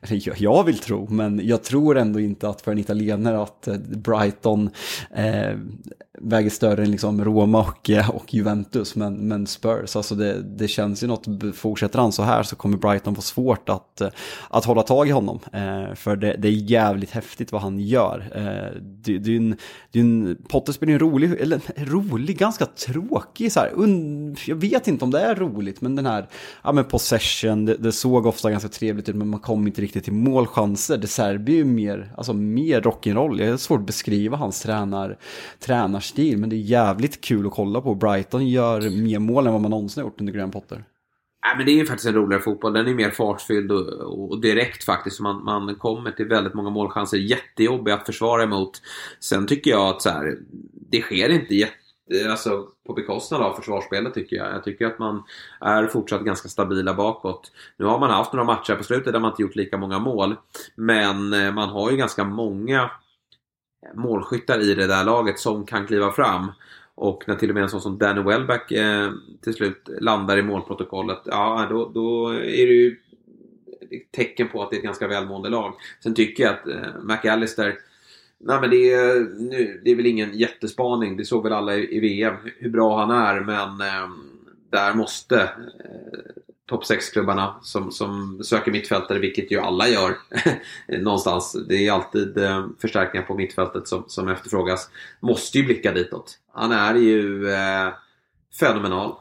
eller jag vill tro, men jag tror ändå inte att för en italienare att eh, Brighton eh, väger större än liksom Roma och, eh, och Juventus, men, men Spurs, alltså det, det känns ju något, fortsätter han så här så kommer Brighton få svårt att, eh, att hålla tag i honom. Eh, för det, det, är jävligt häftigt vad han gör. Eh, det, det är en, det är en, Potter spelar en rolig, eller rolig, ganska tråkig så här, un, jag vet inte om det är roligt, men den här, ja men possession, det, det såg ofta ganska trevligt ut, men man kom inte riktigt till målchanser. Det Serbi är ju mer, alltså mer rock'n'roll, det är svårt att beskriva hans tränar, tränarstil, men det är jävligt kul att kolla på. Brighton gör mer mål än vad man någonsin har gjort under Graham Potter. Nej, men det är ju faktiskt en roligare fotboll. Den är mer fartfylld och, och direkt faktiskt. Man, man kommer till väldigt många målchanser. Jättejobbig att försvara emot. Sen tycker jag att så här, det sker inte jätte Alltså på bekostnad av försvarsspelet tycker jag. Jag tycker att man är fortsatt ganska stabila bakåt. Nu har man haft några matcher på slutet där man inte gjort lika många mål. Men eh, man har ju ganska många målskyttar i det där laget som kan kliva fram. Och när till och med en sån som Danny Welbeck eh, till slut landar i målprotokollet, ja då, då är det ju tecken på att det är ett ganska välmående lag. Sen tycker jag att eh, McAllister Nej men det är, nu, det är väl ingen jättespaning. Det såg väl alla i, i VM hur bra han är men eh, där måste eh, topp 6-klubbarna som, som söker mittfältare, vilket ju alla gör någonstans. Det är alltid eh, förstärkningar på mittfältet som, som efterfrågas. Måste ju blicka ditåt. Han är ju eh, fenomenal.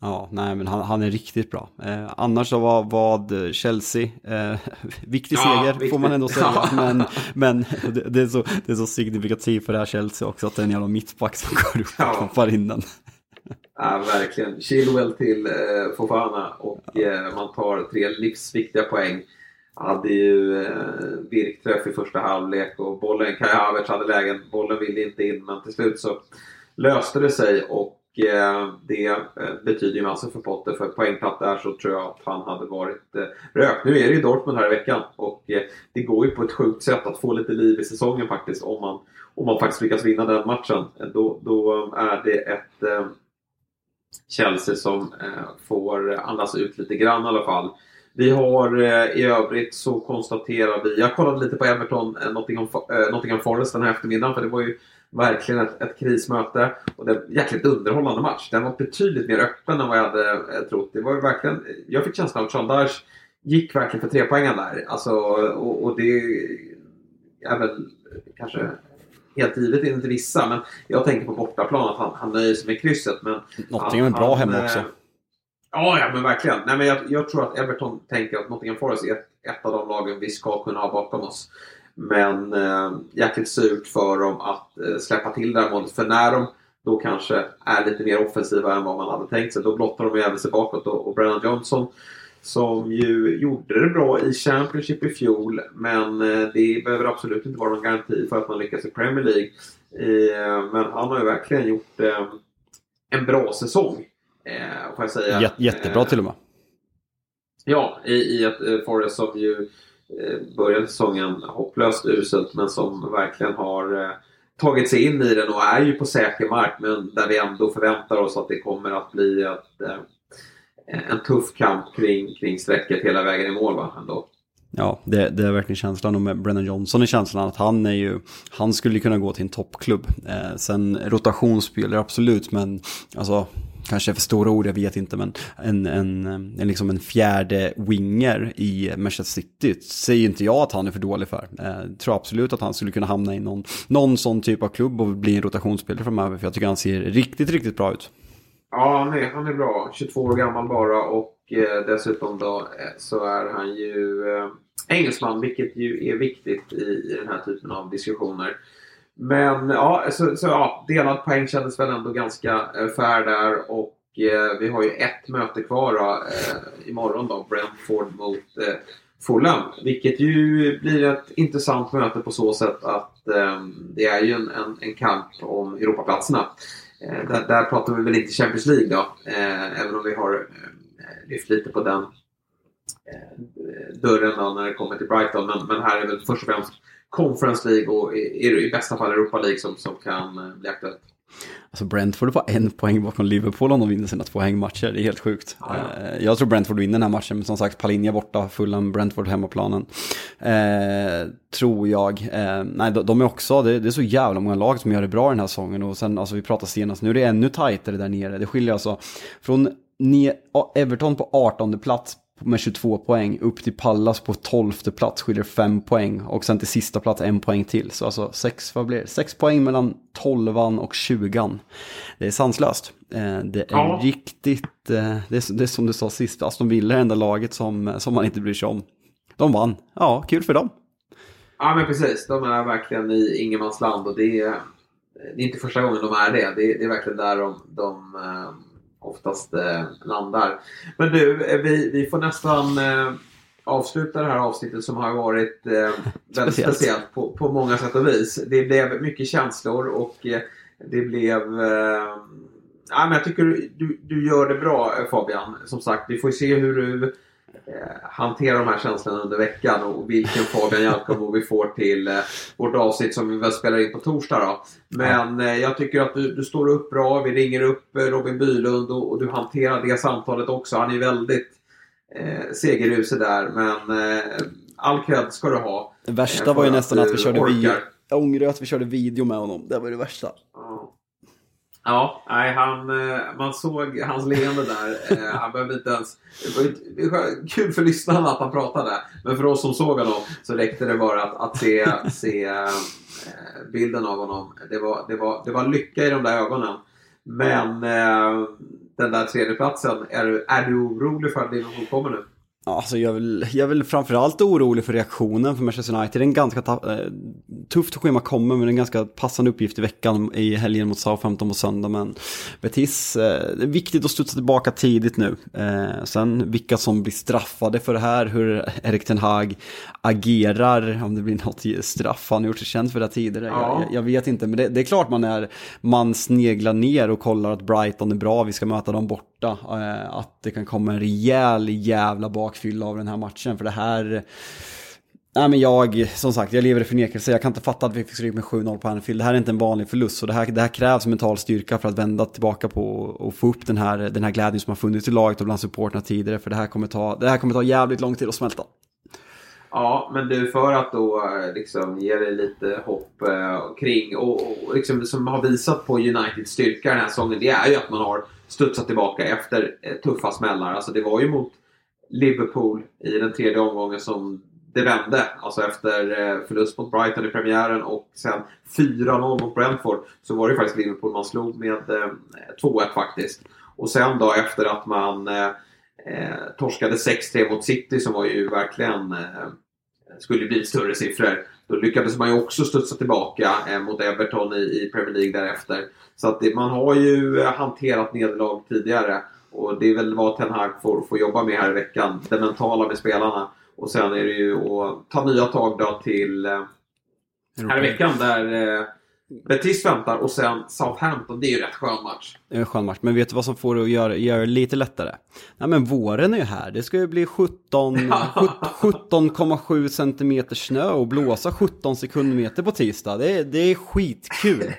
Ja, nej men han, han är riktigt bra. Eh, annars så var vad Chelsea, eh, viktig ja, seger viktigt. får man ändå säga. Ja. Men, men det, det, är så, det är så signifikativt för det här Chelsea också att det är en jävla mittback som går upp och knoppar in den. Ja, verkligen. Chilwell till eh, Fofana och eh, man tar tre livsviktiga poäng. Hade ju eh, virkträff i första halvlek och bollen, Kai Havertz hade lägen, bollen ville inte in men till slut så löste det sig och eh, det eh, betyder ju massor för Potter. För poängtapp där så tror jag att han hade varit eh, rökt. Nu är det ju Dortmund här i veckan och eh, det går ju på ett sjukt sätt att få lite liv i säsongen faktiskt om man, om man faktiskt lyckas vinna den matchen. Eh, då, då är det ett eh, Chelsea som eh, får andas ut lite grann i alla fall. Vi har eh, i övrigt så konstaterar vi, jag kollade lite på Everton, eh, Nottingham, Nottingham Forest den här eftermiddagen för det var ju verkligen ett, ett krismöte och det var jäkligt underhållande match. Den var betydligt mer öppen än vad jag hade eh, trott. Det var verkligen, jag fick känslan av att Dyche gick verkligen för trepoängen där. Alltså, och, och det är väl kanske helt givet enligt vissa. Men jag tänker på bortaplan att han, han nöjer sig med krysset. Men Nottingham är bra hemma också. Eh, ja, ja men verkligen. Nej, men jag, jag, tror att Everton tänker att Nottingham Forest är ett, ett av de lagen vi ska kunna ha bakom oss. Men äh, jäkligt surt för dem att äh, släppa till det här målet. För när de då kanske är lite mer offensiva än vad man hade tänkt sig, då blottar de ju även sig bakåt. Och, och Brennan Johnson som ju gjorde det bra i Championship i fjol men eh, det behöver absolut inte vara någon garanti för att man lyckas i Premier League. Eh, men han har ju verkligen gjort eh, en bra säsong. Får jag säga. Jättebra till och med. Ja, i, i ett Forest som ju eh, Eh, började säsongen hopplöst uselt men som verkligen har eh, tagit sig in i den och är ju på säker mark men där vi ändå förväntar oss att det kommer att bli ett, eh, en tuff kamp kring, kring strecket hela vägen i mål va, ändå. Ja, det, det, är verkligen känslan och med Brennan Johnson är känslan att han är ju, han skulle kunna gå till en toppklubb. Eh, sen rotationsspelare absolut, men alltså kanske för stora ord, jag vet inte, men en, en, en, liksom en fjärde winger i Manchester City säger inte jag att han är för dålig för. Jag tror absolut att han skulle kunna hamna i någon, någon sån typ av klubb och bli en rotationsspelare framöver, för jag tycker han ser riktigt, riktigt bra ut. Ja, han är, han är bra. 22 år gammal bara och eh, dessutom då eh, så är han ju eh, engelsman, vilket ju är viktigt i, i den här typen av diskussioner. Men ja, så, så ja, delad poäng kändes väl ändå ganska eh, fair där och eh, vi har ju ett möte kvar då, eh, imorgon då, Brentford mot eh, Fulham. Vilket ju blir ett intressant möte på så sätt att eh, det är ju en, en, en kamp om Europaplatserna. Eh, där, där, pratar vi väl inte Champions League då, eh, även om vi har eh, lyft lite på den eh, dörren då när det kommer till Brighton. Men, men här är väl först och främst Conference League och i, i bästa fall Europa League som, som kan eh, bli aktuellt. Alltså Brentford får en poäng bakom Liverpool om de vinner sina två hängmatcher. Det är helt sjukt. Ja, ja. Eh, jag tror Brentford vinner den här matchen, men som sagt Palinja borta, Fulham, Brentford hemmaplanen. Eh, tror jag. Eh, nej, de, de, är också, det, det, är så jävla många lag som gör det bra den här säsongen. Och sen, alltså vi pratade senast, nu är det ännu tajtare där nere. Det skiljer alltså från Everton på 18 plats med 22 poäng upp till Pallas på 12 plats skiljer 5 poäng och sen till sista plats en poäng till. Så alltså 6, vad blir det? 6 poäng mellan 12 och 20. Det är sanslöst. Eh, det är ja. riktigt, eh, det är, det är som du sa sist, Aston Villa är det enda laget som, som man inte bryr sig om. De vann, ja kul för dem. Ja men precis, de är verkligen i ingenmansland och det är, det är inte första gången de är det. Det är, det är verkligen där de, de eh, oftast eh, landar. Men du, eh, vi, vi får nästan eh, avsluta det här avsnittet som har varit eh, väldigt speciellt, speciellt på, på många sätt och vis. Det blev mycket känslor och eh, det blev... Eh, ja, men jag tycker du, du gör det bra Fabian. Som sagt, vi får se hur du hantera de här känslorna under veckan och vilken Fabian Jalkamo vi får till eh, vårt avsnitt som vi väl spelar in på torsdag. Då. Men eh, jag tycker att du, du står upp bra. Vi ringer upp eh, Robin Bylund och, och, du hanterar det samtalet också. Han är väldigt eh, segerrusig där men eh, all cred ska du ha. Det värsta var ju nästan att, att vi körde video. Jag ångrar att vi körde video med honom. Det var det värsta. Ja. Nej, han, eh, man såg hans leende där. Eh, han behövde inte ens... Det var kul för lyssnarna att han pratade. Men för oss som såg honom så räckte det bara att, att se, se eh, bilden av honom. Det var, det, var, det var lycka i de där ögonen. Men den där tredjeplatsen, är, är du orolig för att Liverpool kommer nu? Alltså jag, är väl, jag är väl framförallt orolig för reaktionen för Manchester United. Det är en ganska eh, tufft schema kommer men en ganska passande uppgift i veckan i helgen mot Southampton på söndag. Men Betis, eh, det är viktigt att studsa tillbaka tidigt nu. Eh, sen vilka som blir straffade för det här, hur Erik Ten Hag agerar, om det blir något straff. Han har gjort sig känd för det tidigare. Ja. Jag, jag, vet inte, men det, det, är klart man är, man sneglar ner och kollar att Brighton är bra, vi ska möta dem borta. Eh, att det kan komma en rejäl jävla bakfylla av den här matchen, för det här Nej men jag, som sagt, jag lever i förnekelse. Jag kan inte fatta att vi fick stryk med 7-0 på Anfield. Det här är inte en vanlig förlust. Så det här, det här krävs mental styrka för att vända tillbaka på och få upp den här, den här glädjen som har funnits i laget och bland supporterna tidigare. För det här kommer ta, det här kommer ta jävligt lång tid att smälta. Ja, men du för att då eh, liksom ge dig lite hopp eh, kring och, och liksom, som har visat på Uniteds styrka den här säsongen, det är ju att man har studsat tillbaka efter eh, tuffa smällar. Alltså det var ju mot Liverpool i den tredje omgången som det vände. Alltså efter eh, förlust mot Brighton i premiären och sen 4-0 mot Brentford så var det faktiskt Liverpool man slog med eh, 2-1 faktiskt. Och sen då efter att man eh, eh torskade 6-3 mot City som var ju verkligen eh, skulle bli större siffror. Då lyckades man ju också studsa tillbaka eh, mot Everton i, i, Premier League därefter. Så att det, man har ju hanterat nederlag tidigare. Och det är väl vad Ten Hag får, får jobba med här i veckan. Det mentala med spelarna. Och sen är det ju att ta nya tag då till eh, här i veckan där eh, Betis väntar och sen Southampton. Det är ju rätt skön match. Det är en skön match, men vet du vad som får det att göra, göra det lite lättare? Nej men våren är ju här, det ska ju bli 17 17,7 centimeter snö och blåsa 17 sekundmeter på tisdag. Det är, det är skitkul.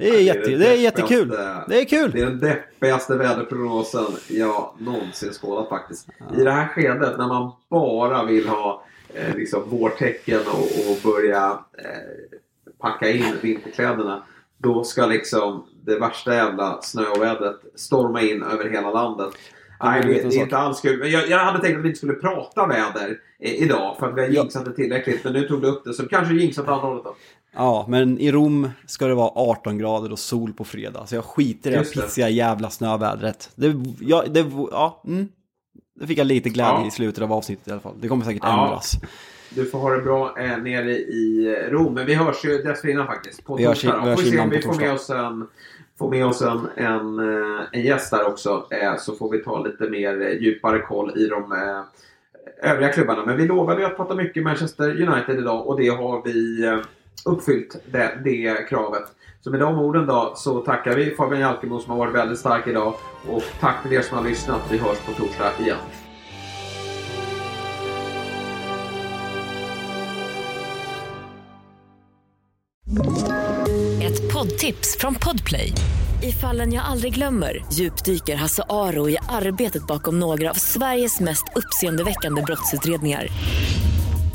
Det är, jätte, det är jättekul. Det är kul. Det är den deppigaste väderprognosen jag någonsin skådat faktiskt. I det här skedet när man bara vill ha eh, liksom vårtecken och, och börja eh, packa in vinterkläderna. Då ska liksom det värsta jävla snöovädret storma in över hela landet. Nej, det, det är inte alls kul. Jag, jag, hade tänkt att vi inte skulle prata väder idag för att vi har jinxat det tillräckligt. Men nu tog du upp det så kanske jinxat andra hållet då. Ja, men i Rom ska det vara 18 grader och sol på fredag. Så jag skiter i det pissiga jävla snövädret. Det, ja, det, ja, mm. det fick jag lite glädje ja. i slutet av avsnittet i alla fall. Det kommer säkert ja. ändras. Du får ha det bra eh, nere i Rom. Men vi hörs ju dessförinnan faktiskt. På vi hörs, torsdag. Vi hörs vi se om vi får med oss en, får med oss en, en, eh, en gäst där också. Eh, så får vi ta lite mer eh, djupare koll i de eh, övriga klubbarna. Men vi lovade ju att prata mycket Manchester United idag och det har vi eh, uppfyllt det, det kravet. Så med de orden då så tackar vi Fabian Jalkemo som har varit väldigt stark idag. Och tack till er som har lyssnat. Vi hörs på torsdag igen. Ett poddtips från Podplay. I fallen jag aldrig glömmer djupdyker Hasse Aro i arbetet bakom några av Sveriges mest uppseendeväckande brottsutredningar